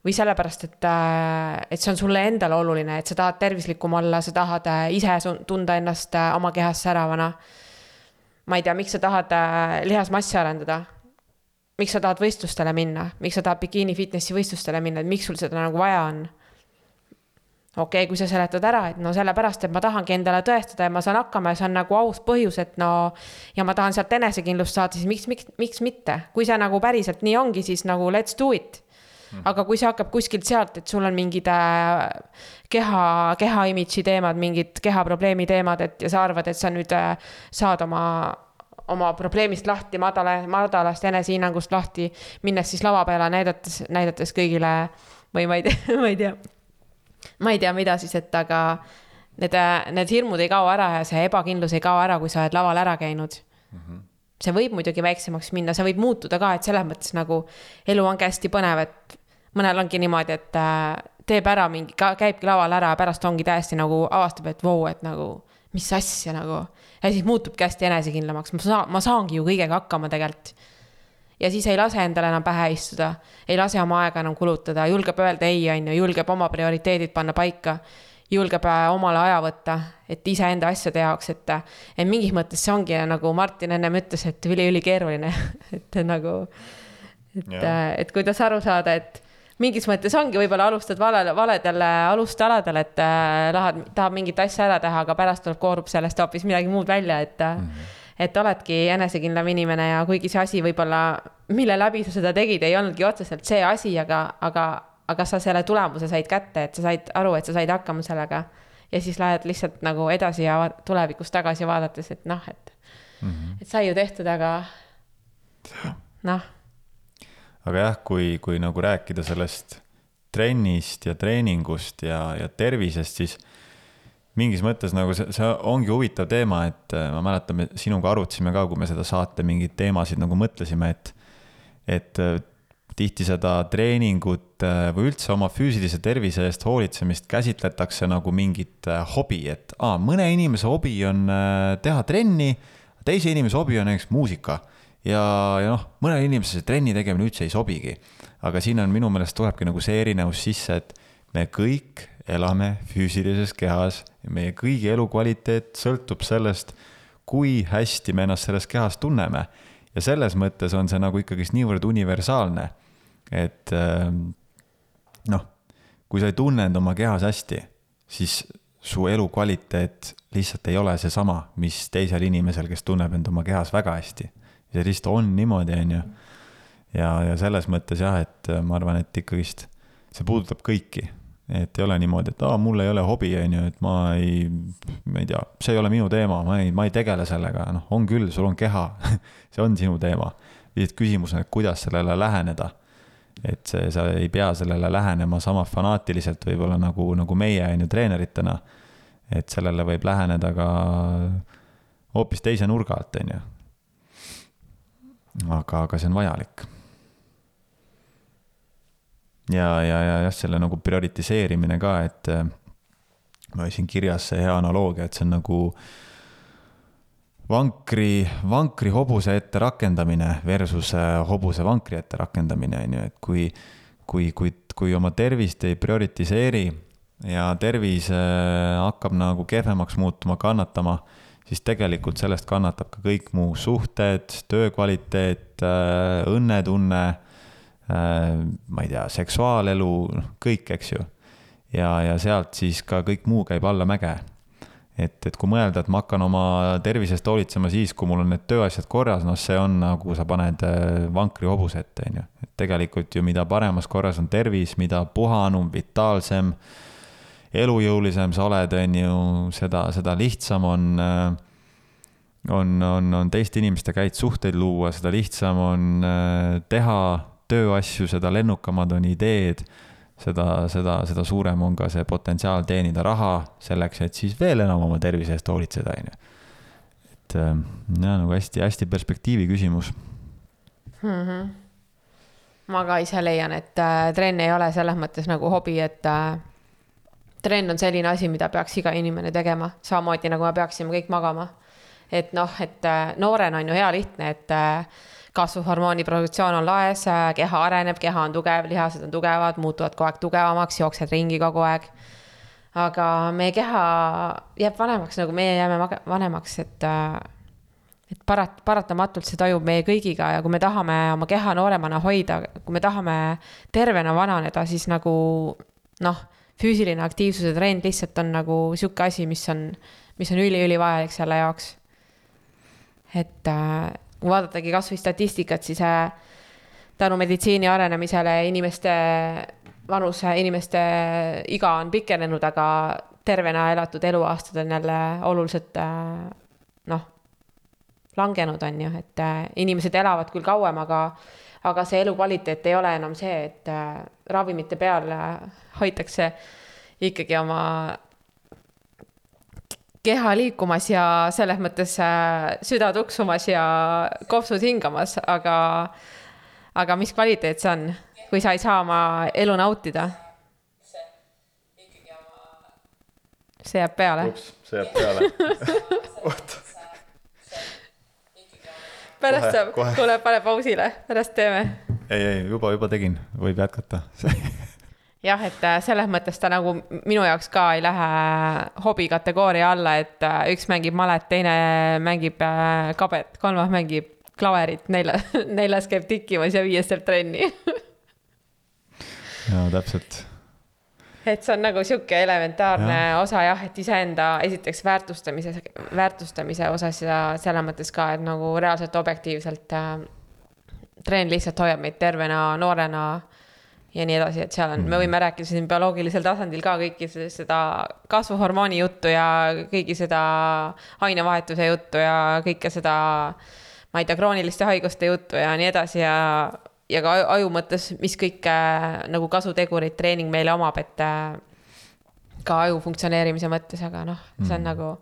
või sellepärast, et, äh, et see on sulle endale oluline, et sa tahad tervislikum olla, sa tahad ise tunda ennast oma kehas säravana. ma ei tea, miks sa tahad lihasmassi arendada miks sa tahad võistlustele minna, miks sa tahad bikiini fitnessi võistlustele minna, et miks sul seda nagu vaja on? Okei okay,, kui sa seletad ära, et no sellepärast, et ma tahangi endale tõestada ja ma saan hakkama ja see on nagu aus põhjus, et no. ja ma tahan sealt enesekindlust saada, siis miks, miks, miks mitte, kui see nagu päriselt nii ongi, siis nagu let's do it mhm. aga kui see hakkab kuskilt sealt, et sul on mingid äh, keha, keha imidži teemad, mingid kehaprobleemi teemad, et ja sa arvad, et sa nüüd äh, saad oma oma probleemist lahti, madala, madalast enesehinnangust lahti, minnes siis lava peale näidates, näidates kõigile või ma ei tea, ma ei tea, ma ei tea, mida siis, et aga need, need hirmud ei kao ära ja see ebakindlus ei kao ära, kui sa oled laval ära käinud mm. -hmm. see võib muidugi väiksemaks minna, see võib muutuda ka, et selles mõttes nagu elu ongi hästi põnev, et mõnel ongi niimoodi, et äh, teeb ära mingi, käibki laval ära ja pärast ongi täiesti nagu avastab, et vau, et nagu mis asja nagu ja siis muutubki hästi enesekindlamaks, ma saan, ma saangi ju kõigega hakkama tegelikult. Ja siis ei lase endale enam pähe istuda, ei lase oma aega enam kulutada, julgeb öelda ei, on ju, julgeb oma prioriteedid panna paika. Julgeb äh, omale aja võtta, et iseenda asjade jaoks, et, et mingis mõttes see ongi nagu Martin ennem ütles, et üli-ülikeeruline. Et nagu, et, et kuidas aru saada, et mingis mõttes ongi, võib-olla alustad valel, valedel alustaladel, et äh, tahad, tahab mingit asja ära teha, aga pärast tuleb, koorub sellest hoopis midagi muud välja, et mm. -hmm. et oledki enesekindlam inimene ja kuigi see asi võib-olla, mille läbi sa seda tegid, ei olnudki otseselt see asi, aga, aga, aga sa selle tulemuse said kätte, et sa said aru, et sa said hakkama sellega. ja siis lähed lihtsalt nagu edasi ja tulevikus tagasi vaadates, et noh, et mm. -hmm. et sai ju tehtud, aga noh. aga jah, kui, kui nagu rääkida sellest trennist ja treeningust ja, ja tervisest, siis mingis mõttes nagu see, see ongi huvitav teema, et äh, ma mäletan, me sinuga arutasime ka, kui me seda saate mingeid teemasid nagu mõtlesime, et, et äh, tihti seda treeningut äh, või üldse oma füüsilise tervise eest hoolitsemist käsitletakse nagu mingit hobi, et aa, mõne inimese hobi on teha trenni, teise inimese hobi on näiteks muusika ja, ja noh, mõnele inimesele see trenni tegemine üldse ei sobigi. aga siin on minu meelest tulebki nagu see erinevus sisse, et me kõik elame füüsilises kehas meie kõigi elukvaliteet sõltub sellest, kui hästi me ennast selles kehas tunneme. Ja selles mõttes on see nagu ikkagist niivõrd universaalne, et ähm, noh, kui sa ei tunne end oma kehas hästi, siis su elukvaliteet lihtsalt ei ole seesama, mis teisel inimesel, kes tunneb end oma kehas väga hästi. see lihtsalt on niimoodi, on ju. ja, ja selles mõttes jah, et ma arvan, et ikkagist see puudutab kõiki et ei ole niimoodi, et aa, mul ei ole hobi, on ju, et ma ei, ma ei tea, see ei ole minu teema, ma ei, ma ei tegele sellega, noh, on küll, sul on keha see on sinu teema. lihtsalt küsimus on, et kuidas sellele läheneda. et see, sa ei pea sellele lähenema sama fanaatiliselt võib-olla nagu, nagu meie, on ju, treeneritena. et sellele võib läheneda ka hoopis teise nurga alt, on ju. aga, aga see on vajalik ja, ja, ja jah, selle nagu prioritiseerimine ka, et äh, ma siin kirjas see hea analoogia, et see on nagu vankri, vankri hobuse ette rakendamine versus äh, hobuse vankri ette rakendamine, on ju, et kui, kui, kui, kui oma tervist ei prioritiseeri ja tervis äh, hakkab nagu kehvemaks muutuma, kannatama, siis tegelikult sellest kannatab ka kõik muu, suhted, töö kvaliteet, õnnetunne ma ei tea, seksuaalelu, noh, kõik, eks ju. ja, ja sealt siis ka kõik muu käib allamäge. et, et kui mõelda, et ma hakkan oma tervisest hoolitsema siis, kui mul on need tööasjad korras, noh, see on nagu sa paned äh, vankri hobuse ette, on ju. et tegelikult ju mida paremas korras on tervis, mida puhanum, vitaalsem, elujõulisem sa oled, on ju, seda, seda lihtsam on äh, on, on, on teiste inimestega häid suhteid luua, seda lihtsam on teha tööasju, seda lennukamad on ideed, seda, seda, seda suurem on ka see potentsiaal teenida raha selleks, et siis veel enam oma tervise eest hoolitseda, on ju. et jah, nagu hästi-hästi perspektiivi küsimus mm. -hmm. ma ka ise leian, et äh, trenn ei ole selles mõttes nagu hobi, et äh, trenn on selline asi, mida peaks iga inimene tegema, samamoodi nagu me peaksime kõik magama. et noh, et äh, noorena on ju hea lihtne, et äh, kasvuhormooni produktsioon on laes, keha areneb, keha on tugev, lihased on tugevad, muutuvad kogu aeg tugevamaks, jooksed ringi kogu aeg. aga meie keha jääb vanemaks, nagu meie jääme vanemaks, et et parat-, paratamatult see toimub meie kõigiga ja kui me tahame oma keha nooremana hoida, kui me tahame tervena vananeda, siis nagu noh, füüsiline aktiivsuse trend lihtsalt on nagu sihuke asi, mis on, mis on üliülivajalik selle jaoks. et äh, kui vaadatagi kasvõi statistikat, siis äh, tänu meditsiini arenemisele inimeste vanus, inimeste iga on pikenenud, aga tervena elatud eluaastad on jälle oluliselt äh, noh, langenud, on ju, et äh, inimesed elavad küll kauem, aga aga see elukvaliteet ei ole enam see, et ravimite peal hoitakse ikkagi oma keha liikumas ja selles mõttes äh, süda tuksumas ja kopsud hingamas, aga, aga mis kvaliteet see on, kui sa ei saa oma elu nautida? see jääb peale. see jääb peale oota pärast saab, kuule, pane pausile, pärast teeme. ei, ei juba, juba tegin, võib jätkata jah, et äh, selles mõttes ta nagu minu jaoks ka ei lähe hobi kategooria alla, et äh, üks mängib malet, teine mängib äh, kabet, kolmas mängib klaverit, nelja, neljas käib tikkimas ja viies teeb trenni jaa, täpselt. et see on nagu sihuke elementaarne ja. osa jah, et iseenda esiteks väärtustamise, väärtustamise osas ja selles mõttes ka, et nagu reaalselt objektiivselt äh, trenn lihtsalt hoiab meid tervena, noorena ja nii edasi, et seal on mm, -hmm. me võime rääkida siin bioloogilisel tasandil ka kõiki seda kasvuhormooni juttu ja kõigi seda ainevahetuse juttu ja kõike seda, ma ei tea, krooniliste haiguste juttu ja nii edasi ja, ja ka aju mõttes, mis kõike nagu kasutegurid treening meile omab, et äh, ka aju funktsioneerimise mõttes, aga noh, see on mm -hmm. nagu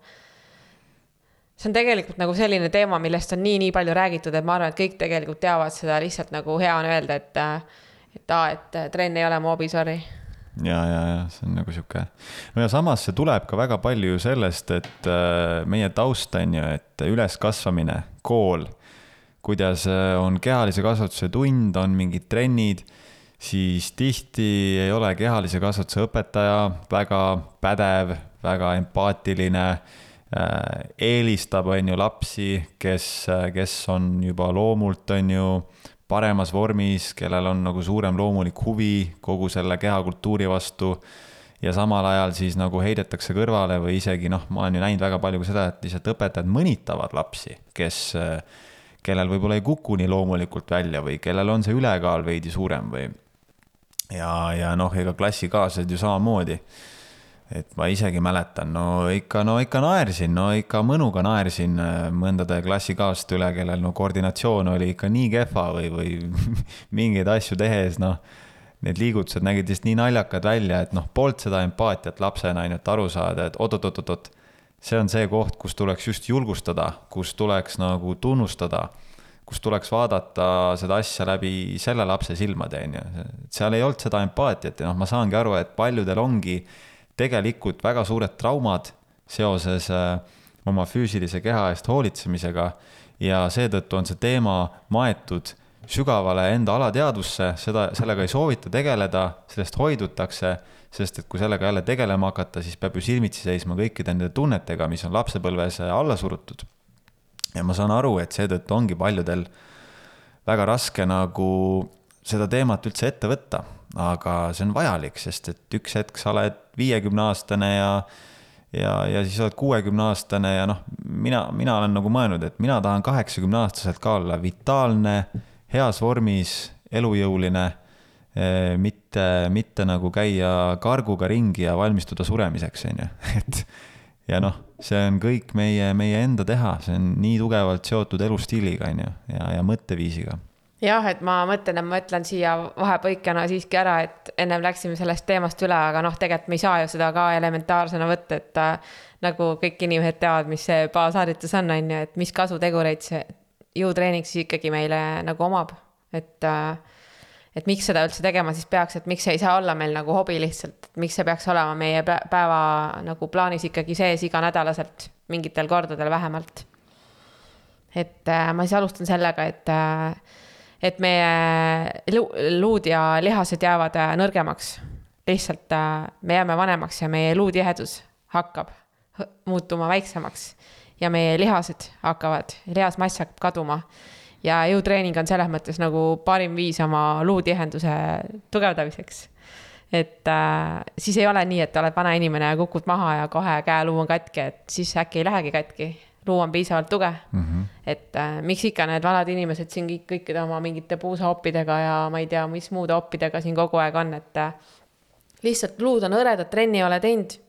see on tegelikult nagu selline teema, millest on nii-nii palju räägitud, et ma arvan, et kõik tegelikult teavad seda, lihtsalt nagu hea on öelda, et äh, et aa, et äh, trenn ei ole mu hobi, sorry. ja, ja, ja see on nagu sihuke, no ja samas see tuleb ka väga palju ju sellest, et äh, meie taust on ju, et üleskasvamine, kool, kuidas äh, on kehalise kasvatuse tund, on mingid trennid, siis tihti ei ole kehalise kasvatuse õpetaja väga pädev, väga empaatiline eelistab, on ju, lapsi, kes, kes on juba loomult, on ju, paremas vormis, kellel on nagu suurem loomulik huvi kogu selle kehakultuuri vastu. ja samal ajal siis nagu heidetakse kõrvale või isegi noh, ma olen ju näinud väga palju ka seda, et lihtsalt õpetajad mõnitavad lapsi, kes, kellel võib-olla ei kuku nii loomulikult välja või kellel on see ülekaal veidi suurem või. ja, ja noh, ega klassikaaslased ju samamoodi et ma isegi mäletan, no ikka, no ikka naersin, no ikka mõnuga naersin äh, mõndade klassikaaslaste üle, kellel no koordinatsioon oli ikka nii kehva või, või mingeid asju tehes, noh. Need liigutused nägid lihtsalt nii naljakad välja, et noh, polnud seda empaatiat lapsena ainult aru saada, et oot-oot-oot-oot. see on see koht, kus tuleks just julgustada, kus tuleks nagu tunnustada, kus tuleks vaadata seda asja läbi selle lapse silmade, on ju. seal ei olnud seda empaatiat ja noh, ma saangi aru, et paljudel ongi tegelikult väga suured traumad seoses äh, oma füüsilise keha eest hoolitsemisega ja seetõttu on see teema maetud sügavale enda alateadvusse, seda, sellega ei soovita tegeleda, sellest hoidutakse, sest et kui sellega jälle tegelema hakata, siis peab ju silmitsi seisma kõikide nende tunnetega, mis on lapsepõlves alla surutud. ja ma saan aru, et seetõttu ongi paljudel väga raske nagu seda teemat üldse ette võtta aga see on vajalik, sest et üks hetk sa oled viiekümne aastane ja ja, ja siis oled kuuekümne aastane ja noh, mina, mina olen nagu mõelnud, et mina tahan kaheksakümne aastaselt ka olla vitaalne, heas vormis, elujõuline, eh, mitte, mitte nagu käia karguga ringi ja valmistuda suremiseks, on ju, et ja noh, see on kõik meie, meie enda teha, see on nii tugevalt seotud elustiiliga, on ju, ja, ja mõtteviisiga jah, et ma mõtlen, et ma ütlen siia vahepõikena siiski ära, et ennem läksime sellest teemast üle, aga noh, tegelikult me ei saa ju seda ka elementaarsena võtta, et äh, nagu kõik inimesed teavad, mis see baasharjutus on, on ju, et mis kasutegureid see jõutreening siis ikkagi meile nagu omab, et äh, et miks seda üldse tegema siis peaks, et miks see ei saa olla meil nagu hobi lihtsalt, et miks see peaks olema meie päeva nagu plaanis ikkagi sees iganädalaselt, mingitel kordadel vähemalt. et äh, ma siis alustan sellega, et äh, et meie luud ja lihased jäävad äh, nõrgemaks. lihtsalt äh, me jääme vanemaks ja meie luutihedus hakkab muutuma väiksemaks ja meie lihased hakkavad, lihasmass hakkab kaduma. ja jõutreening on selles mõttes nagu parim viis oma luutihenduse tugevdamiseks. et äh, siis ei ole nii, et oled vana inimene ja kukud maha ja kohe käeluu on katki, et siis äkki ei lähegi katki luua on piisavalt tuge mm. -hmm. et äh, miks ikka need vanad inimesed siin kõik, kõikide oma mingite puusahoppidega ja ma ei tea, mis muude hoppidega siin kogu aeg on, et äh, lihtsalt luud on hõredad, trenni ei ole teinud.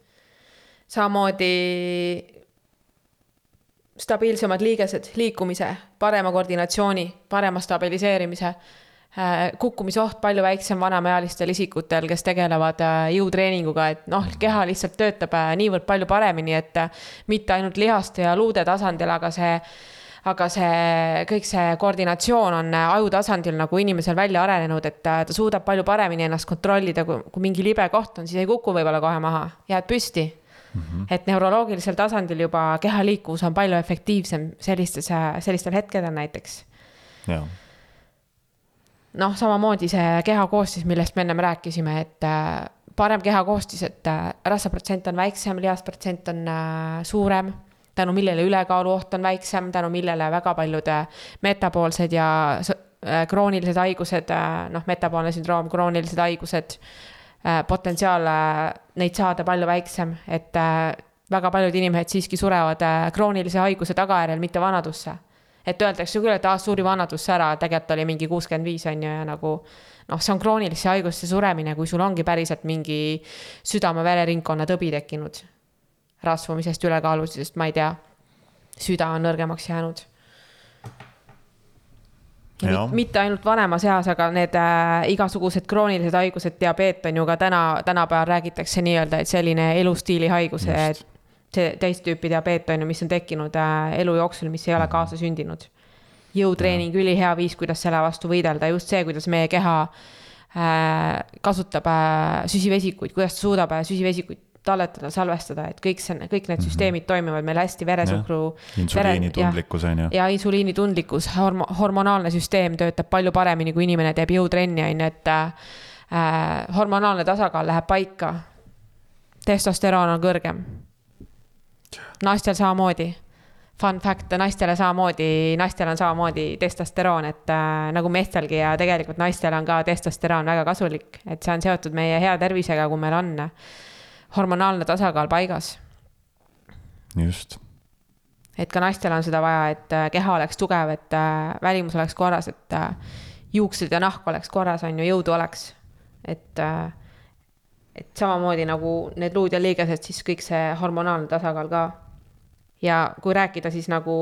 samamoodi stabiilsemad liigesed, liikumise, parema koordinatsiooni, parema stabiliseerimise kukkumisoht palju väiksem vanemaealistel isikutel, kes tegelevad äh, jõutreeninguga, et noh, keha lihtsalt töötab äh, niivõrd palju paremini, et mitte ainult lihaste ja luude tasandil, aga see aga see, kõik see koordinatsioon on aju tasandil nagu inimesel välja arenenud, et ta suudab palju paremini ennast kontrollida, kui, kui mingi libe koht on, siis ei kuku võib-olla kohe maha, jääd püsti mm. -hmm. et neuroloogilisel tasandil juba keha liikuvus on palju efektiivsem sellistes, sellistel hetkedel näiteks. jaa noh, samamoodi see kehakoostis, millest me ennem rääkisime, et äh, parem kehakoostis, et äh, rasvaprotsent on väiksem, lihasprotsent on äh, suurem, tänu millele ülekaaluoht on väiksem, tänu millele väga paljud metaboolsed ja kroonilised haigused, noh, metaboolne sündroom, kroonilised haigused, potentsiaal neid saada palju väiksem, et väga paljud inimesed siiski surevad kroonilise haiguse tagajärjel, mitte vanadusse et öeldakse küll, et aa, suri vanadusse ära, tegelikult oli mingi kuuskümmend viis on ju ja nagu noh, see on kroonilisse haigusse suremine, kui sul ongi päriselt mingi südame-vereringkonna tõbi tekkinud rasvumisest, ülekaalulisusest, ma ei tea, süda on nõrgemaks jäänud. mit, mitte ainult vanemas eas, aga need äh, igasugused kroonilised haigused, diabeet on ju ka täna, tänapäeval räägitakse nii-öelda, et selline elustiili haigus, Just. See teist tüüpi diabeet on ju, mis on tekkinud äh, elu jooksul, mis ei ole kaasa sündinud. jõutreening, ülihea viis, kuidas selle vastu võidelda, just see, kuidas meie keha äh, kasutab äh, süsivesikuid, kuidas ta suudab süsivesikuid talletada, salvestada, et kõik see, kõik need süsteemid toimivad meil hästi, veresuhkru. insuliinitundlikkus on ju. ja insuliinitundlikkus, hormo-, hormonaalne süsteem töötab palju paremini, kui inimene teeb jõutrenni, on ju, et äh, hormonaalne tasakaal läheb paika. testosteroon on kõrgem. Naistel samamoodi. Fun fact, naistele samamoodi, naistel on samamoodi testosteroon, et äh, nagu meestelgi ja tegelikult naistel on ka testosteroon väga kasulik, et see on seotud meie hea tervisega, kui meil on hormonaalne tasakaal paigas just, et ka naistel on seda vaja, et äh, keha oleks tugev, et äh, välimus oleks korras, et äh, juuksed ja nahk oleks korras, on ju, jõudu oleks. et, et samamoodi nagu need luud ja liigesed, siis kõik see hormonaalne tasakaal ka. Ja kui rääkida siis nagu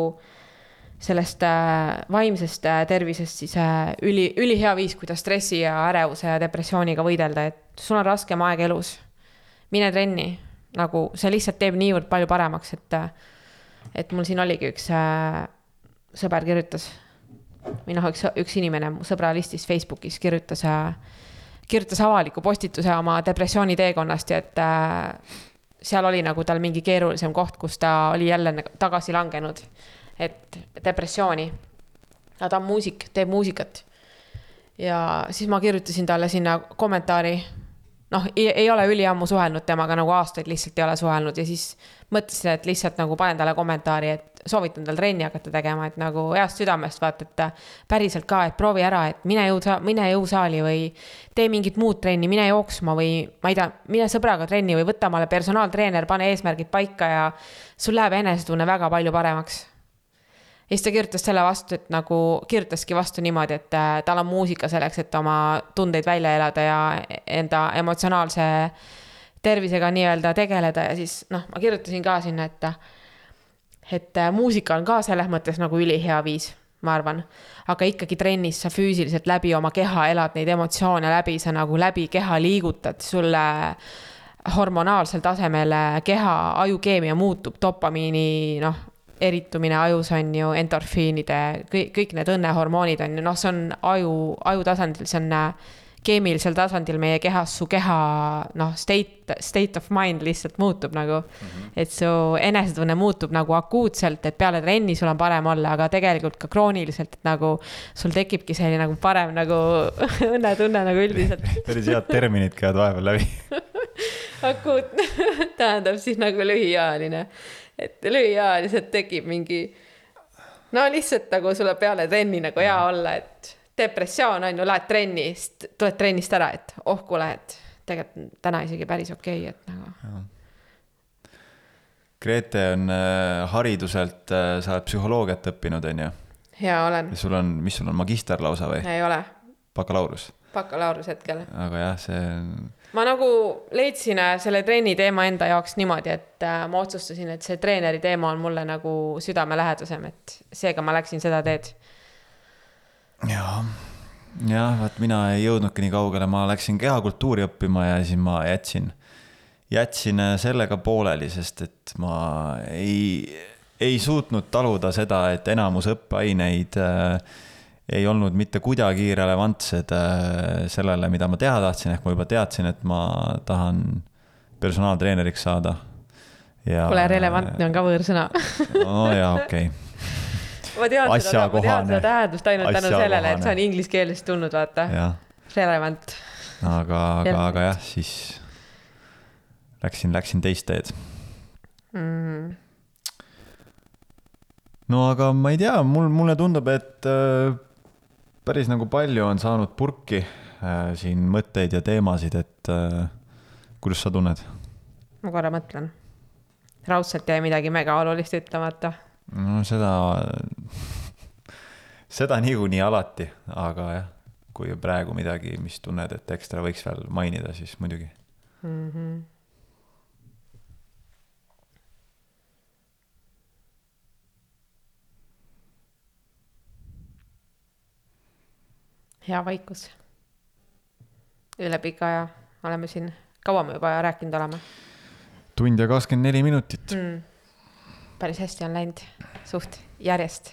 sellest äh, vaimsest äh, tervisest, siis äh, üli, ülihea viis, kuidas stressi ja ärevuse ja depressiooniga võidelda, et sul on raskem aeg elus. mine trenni, nagu see lihtsalt teeb niivõrd palju paremaks, et et mul siin oligi üks äh, sõber kirjutas või noh, üks, üks inimene mu sõbralistis Facebookis kirjutas äh,, kirjutas avaliku postituse oma depressiooni teekonnast ja et äh, seal oli nagu tal mingi keerulisem koht, kus ta oli jälle nagu tagasi langenud. et depressiooni. aga ta on muusik, teeb muusikat. ja siis ma kirjutasin talle sinna kommentaari noh, ei ole üliammu suhelnud temaga nagu aastaid lihtsalt ei ole suhelnud ja siis mõtlesin, et lihtsalt nagu panen talle kommentaari, et soovitan tal trenni hakata tegema, et nagu heast südamest vaata, et päriselt ka, et proovi ära, et mine jõusa-, mine jõusaali või tee mingit muud trenni, mine jooksma või ma ei tea, mine sõbraga trenni või võta omale personaaltreener, pane eesmärgid paika ja sul läheb enesetunne väga palju paremaks ja siis ta kirjutas selle vastu, et nagu kirjutaski vastu niimoodi, et äh, tal on muusika selleks, et oma tundeid välja elada ja enda emotsionaalse tervisega nii-öelda tegeleda ja siis noh, ma kirjutasin ka sinna, et et äh, muusika on ka selles mõttes nagu ülihea viis, ma arvan. aga ikkagi trennis sa füüsiliselt läbi oma keha elad neid emotsioone läbi, sa nagu läbi keha liigutad, sulle hormonaalsel tasemel keha ajukeemia muutub, dopamiini noh, eritumine ajus on ju, endorfiinide, kõik, kõik need õnnehormoonid on ju, noh, see on aju, aju tasandil, see on äh, keemilisel tasandil meie kehas, su keha noh, state, state of mind lihtsalt muutub nagu mm. -hmm. et su enesetunne muutub nagu akuutselt, et peale trenni sul on parem olla, aga tegelikult ka krooniliselt, et nagu sul tekibki selline nagu parem nagu õnnetunne nagu üldiselt päris head terminid käivad vahepeal läbi akuutne tähendab siis nagu lühiajaline, et lühiajaliselt tekib mingi no lihtsalt nagu sulle peale trenni nagu hea olla, et depressioon on ju, lähed trenni, siis tuled trennist ära, et oh kuule, et tegelikult täna isegi päris okei okay,, et nagu. Grete on äh, hariduselt äh,, sa oled psühholoogiat õppinud, on ju? jaa, olen. sul on, mis sul on, magister lausa või? ei ole. bakalaureus? Bakalaureus hetkel. aga jah, see ma nagu leidsin äh, selle trenni teema enda jaoks niimoodi, et äh, ma otsustasin, et see treeneri teema on mulle nagu südamelähedasem, et seega ma läksin seda teed. Jah, jah, vaat mina ei jõudnudki nii kaugele, ma läksin kehakultuuri õppima ja siis ma jätsin, jätsin äh, sellega pooleli, sest et ma ei, ei suutnud taluda seda, et enamus õppeaineid äh, ei olnud mitte kuidagi relevantsed äh, sellele, mida ma teha tahtsin, ehk ma juba teadsin, et ma tahan personaaltreeneriks saada. kuule, relevantne on ka võõrsõna no jaa, okei. Okay ma tean seda, ma tean seda tähendust ainult tänu sellele, et see on inglise keelest tulnud, vaata. Relevant. aga, aga, aga jah, siis läksin, läksin teist teed. Mm.. no aga ma ei tea, mul, mulle tundub, et äh, päris nagu palju on saanud purki äh, siin mõtteid ja teemasid, et äh, kuidas sa tunned? ma korra mõtlen. raudselt jäi midagi mega olulist ütlemata no seda seda niikuinii alati, aga jah, kui praegu midagi, mis tunned, et ekstra võiks veel mainida, siis muidugi. Hea vaikus. üle pika aja oleme siin, kaua me juba rääkinud oleme tund ja kakskümmend neli minutit. mm.? päris hästi on läinud, suht järjest.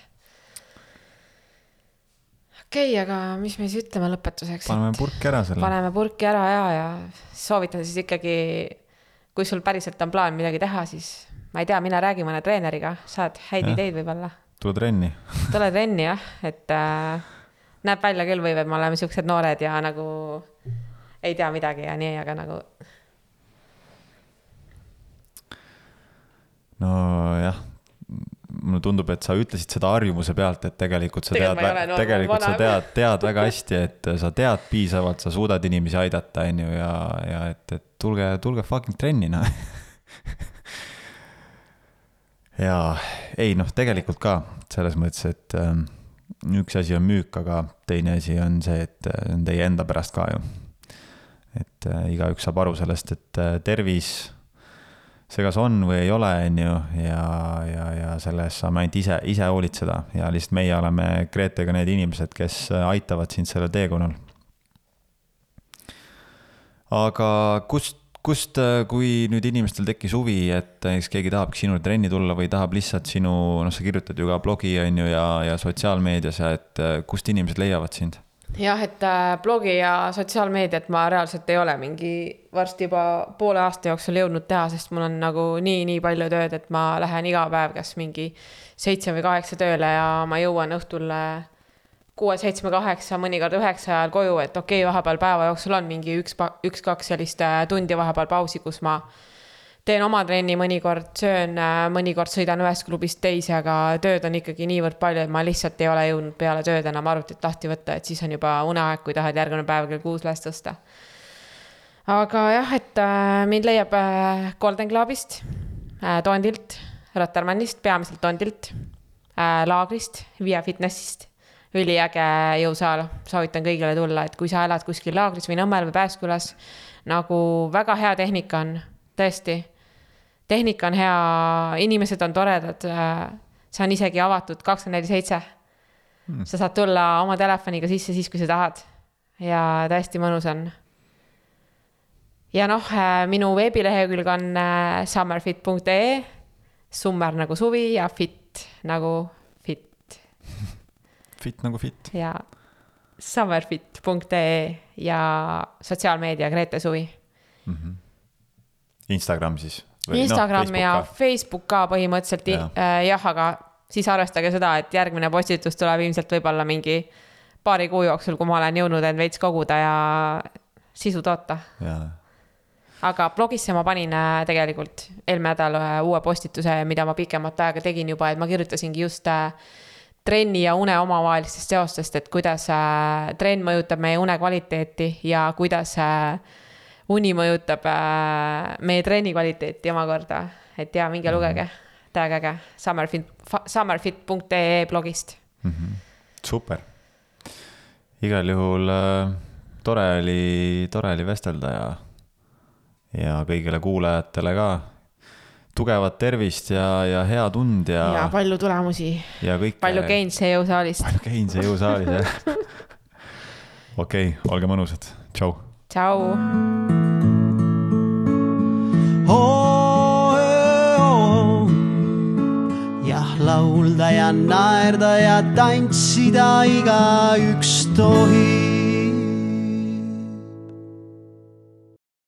okei okay,, aga mis me siis ütleme lõpetuseks? paneme purki ära selle. paneme purki ära ja, ja soovitan siis ikkagi, kui sul päriselt on plaan midagi teha, siis ma ei tea, mine räägi mõne treeneriga, saad häid Jah. ideid võib-olla. tule trenni. tule trenni jah, et äh, näeb välja küll või, et me oleme siuksed noored ja nagu ei tea midagi ja nii, aga nagu nojah, mulle tundub, et sa ütlesid seda harjumuse pealt, et tegelikult sa Tegelikult tead, noor, tegelikult sa tead, tead väga hästi, et sa tead piisavalt, sa suudad inimesi aidata, on ju, ja, ja et, et tulge, tulge fucking trenni, noh. ja ei noh, tegelikult ka selles mõttes, et ähm, üks asi on müük, aga teine asi on see, et äh, on teie enda pärast ka ju. et äh, igaüks saab aru sellest, et äh, tervis see kas on või ei ole, on ju, ja, ja, ja selle eest saame ainult ise, ise hoolitseda ja lihtsalt meie oleme Gretega need inimesed, kes aitavad sind sellel teekonnal. aga kust, kust, kui nüüd inimestel tekkis huvi, et näiteks keegi tahabki sinule trenni tulla või tahab lihtsalt sinu, noh, sa kirjutad ju ka blogi, on ju, ja, ja sotsiaalmeedias ja et äh, kust inimesed leiavad sind? jah, et äh, blogi ja sotsiaalmeediat ma reaalselt ei ole mingi varsti juba poole aasta jooksul jõudnud teha, sest mul on nagu nii-nii palju tööd, et ma lähen iga päev kas mingi seitse või kaheksa tööle ja ma jõuan õhtul äh, kuue, seitsme, kaheksa, mõnikord üheksa ajal koju, et okei okay,, vahepeal päeva jooksul on mingi üks, üks-kaks sellist äh, tundi vahepeal pausi, kus ma teen oma trenni, mõnikord söön, mõnikord sõidan ühest klubist teise, aga tööd on ikkagi niivõrd palju, et ma lihtsalt ei ole jõudnud peale tööd enam arvutit lahti võtta, et siis on juba uneaeg, kui tahad järgmine päev kell kuus üles tõsta. aga jah, et äh, mind leiab äh, Golden Clubist äh,, Tondilt, Rotermannist, peamiselt Tondilt äh,, laagrist, Via Fitnessist, üliäge jõusaal, soovitan kõigile tulla, et kui sa elad kuskil laagris või Nõmmel või Pääskülas, nagu väga hea tehnika on, tõesti. Tehnika on hea, inimesed on toredad, see on isegi avatud kakskümmend neli seitse. sa saad tulla oma telefoniga sisse siis, kui sa tahad. Ja täiesti mõnus on. ja noh, minu veebilehekülg on äh, summerfit.ee, summer nagu suvi ja fit nagu fit fit nagu fit. ja summerfit.ee ja sotsiaalmeedia Grete Suvi. Instagram siis? Instagram no, ja Facebook ka põhimõtteliselt Jaa. jah. jah, aga siis arvestage seda, et järgmine postitus tuleb ilmselt võib-olla mingi paari kuu jooksul, kui ma olen jõudnud end veits koguda ja sisu toota. aga blogisse ma panin äh, tegelikult eelmine nädal ühe uue postituse, mida ma pikemat aega tegin juba, et ma kirjutasingi just äh, trenni ja une omavahelistest seostest, et kuidas äh, trenn mõjutab meie une kvaliteeti ja kuidas äh, uni mõjutab äh, meie trenni kvaliteeti omakorda. et ja minge lugege, täiega äge, summerfit, summerfit.ee blogist. super. igal juhul tore oli, tore oli vestelda ja, ja kõigile kuulajatele ka tugevat tervist ja, ja head und ja, ja palju tulemusi, ja kõike. palju Keinsi jõusaalist. palju Keinsi jõusaalis jah. okei okay,, olge mõnusad, tšau. tšau. jah, laulda ja naerda ja tantsida igaüks tohib.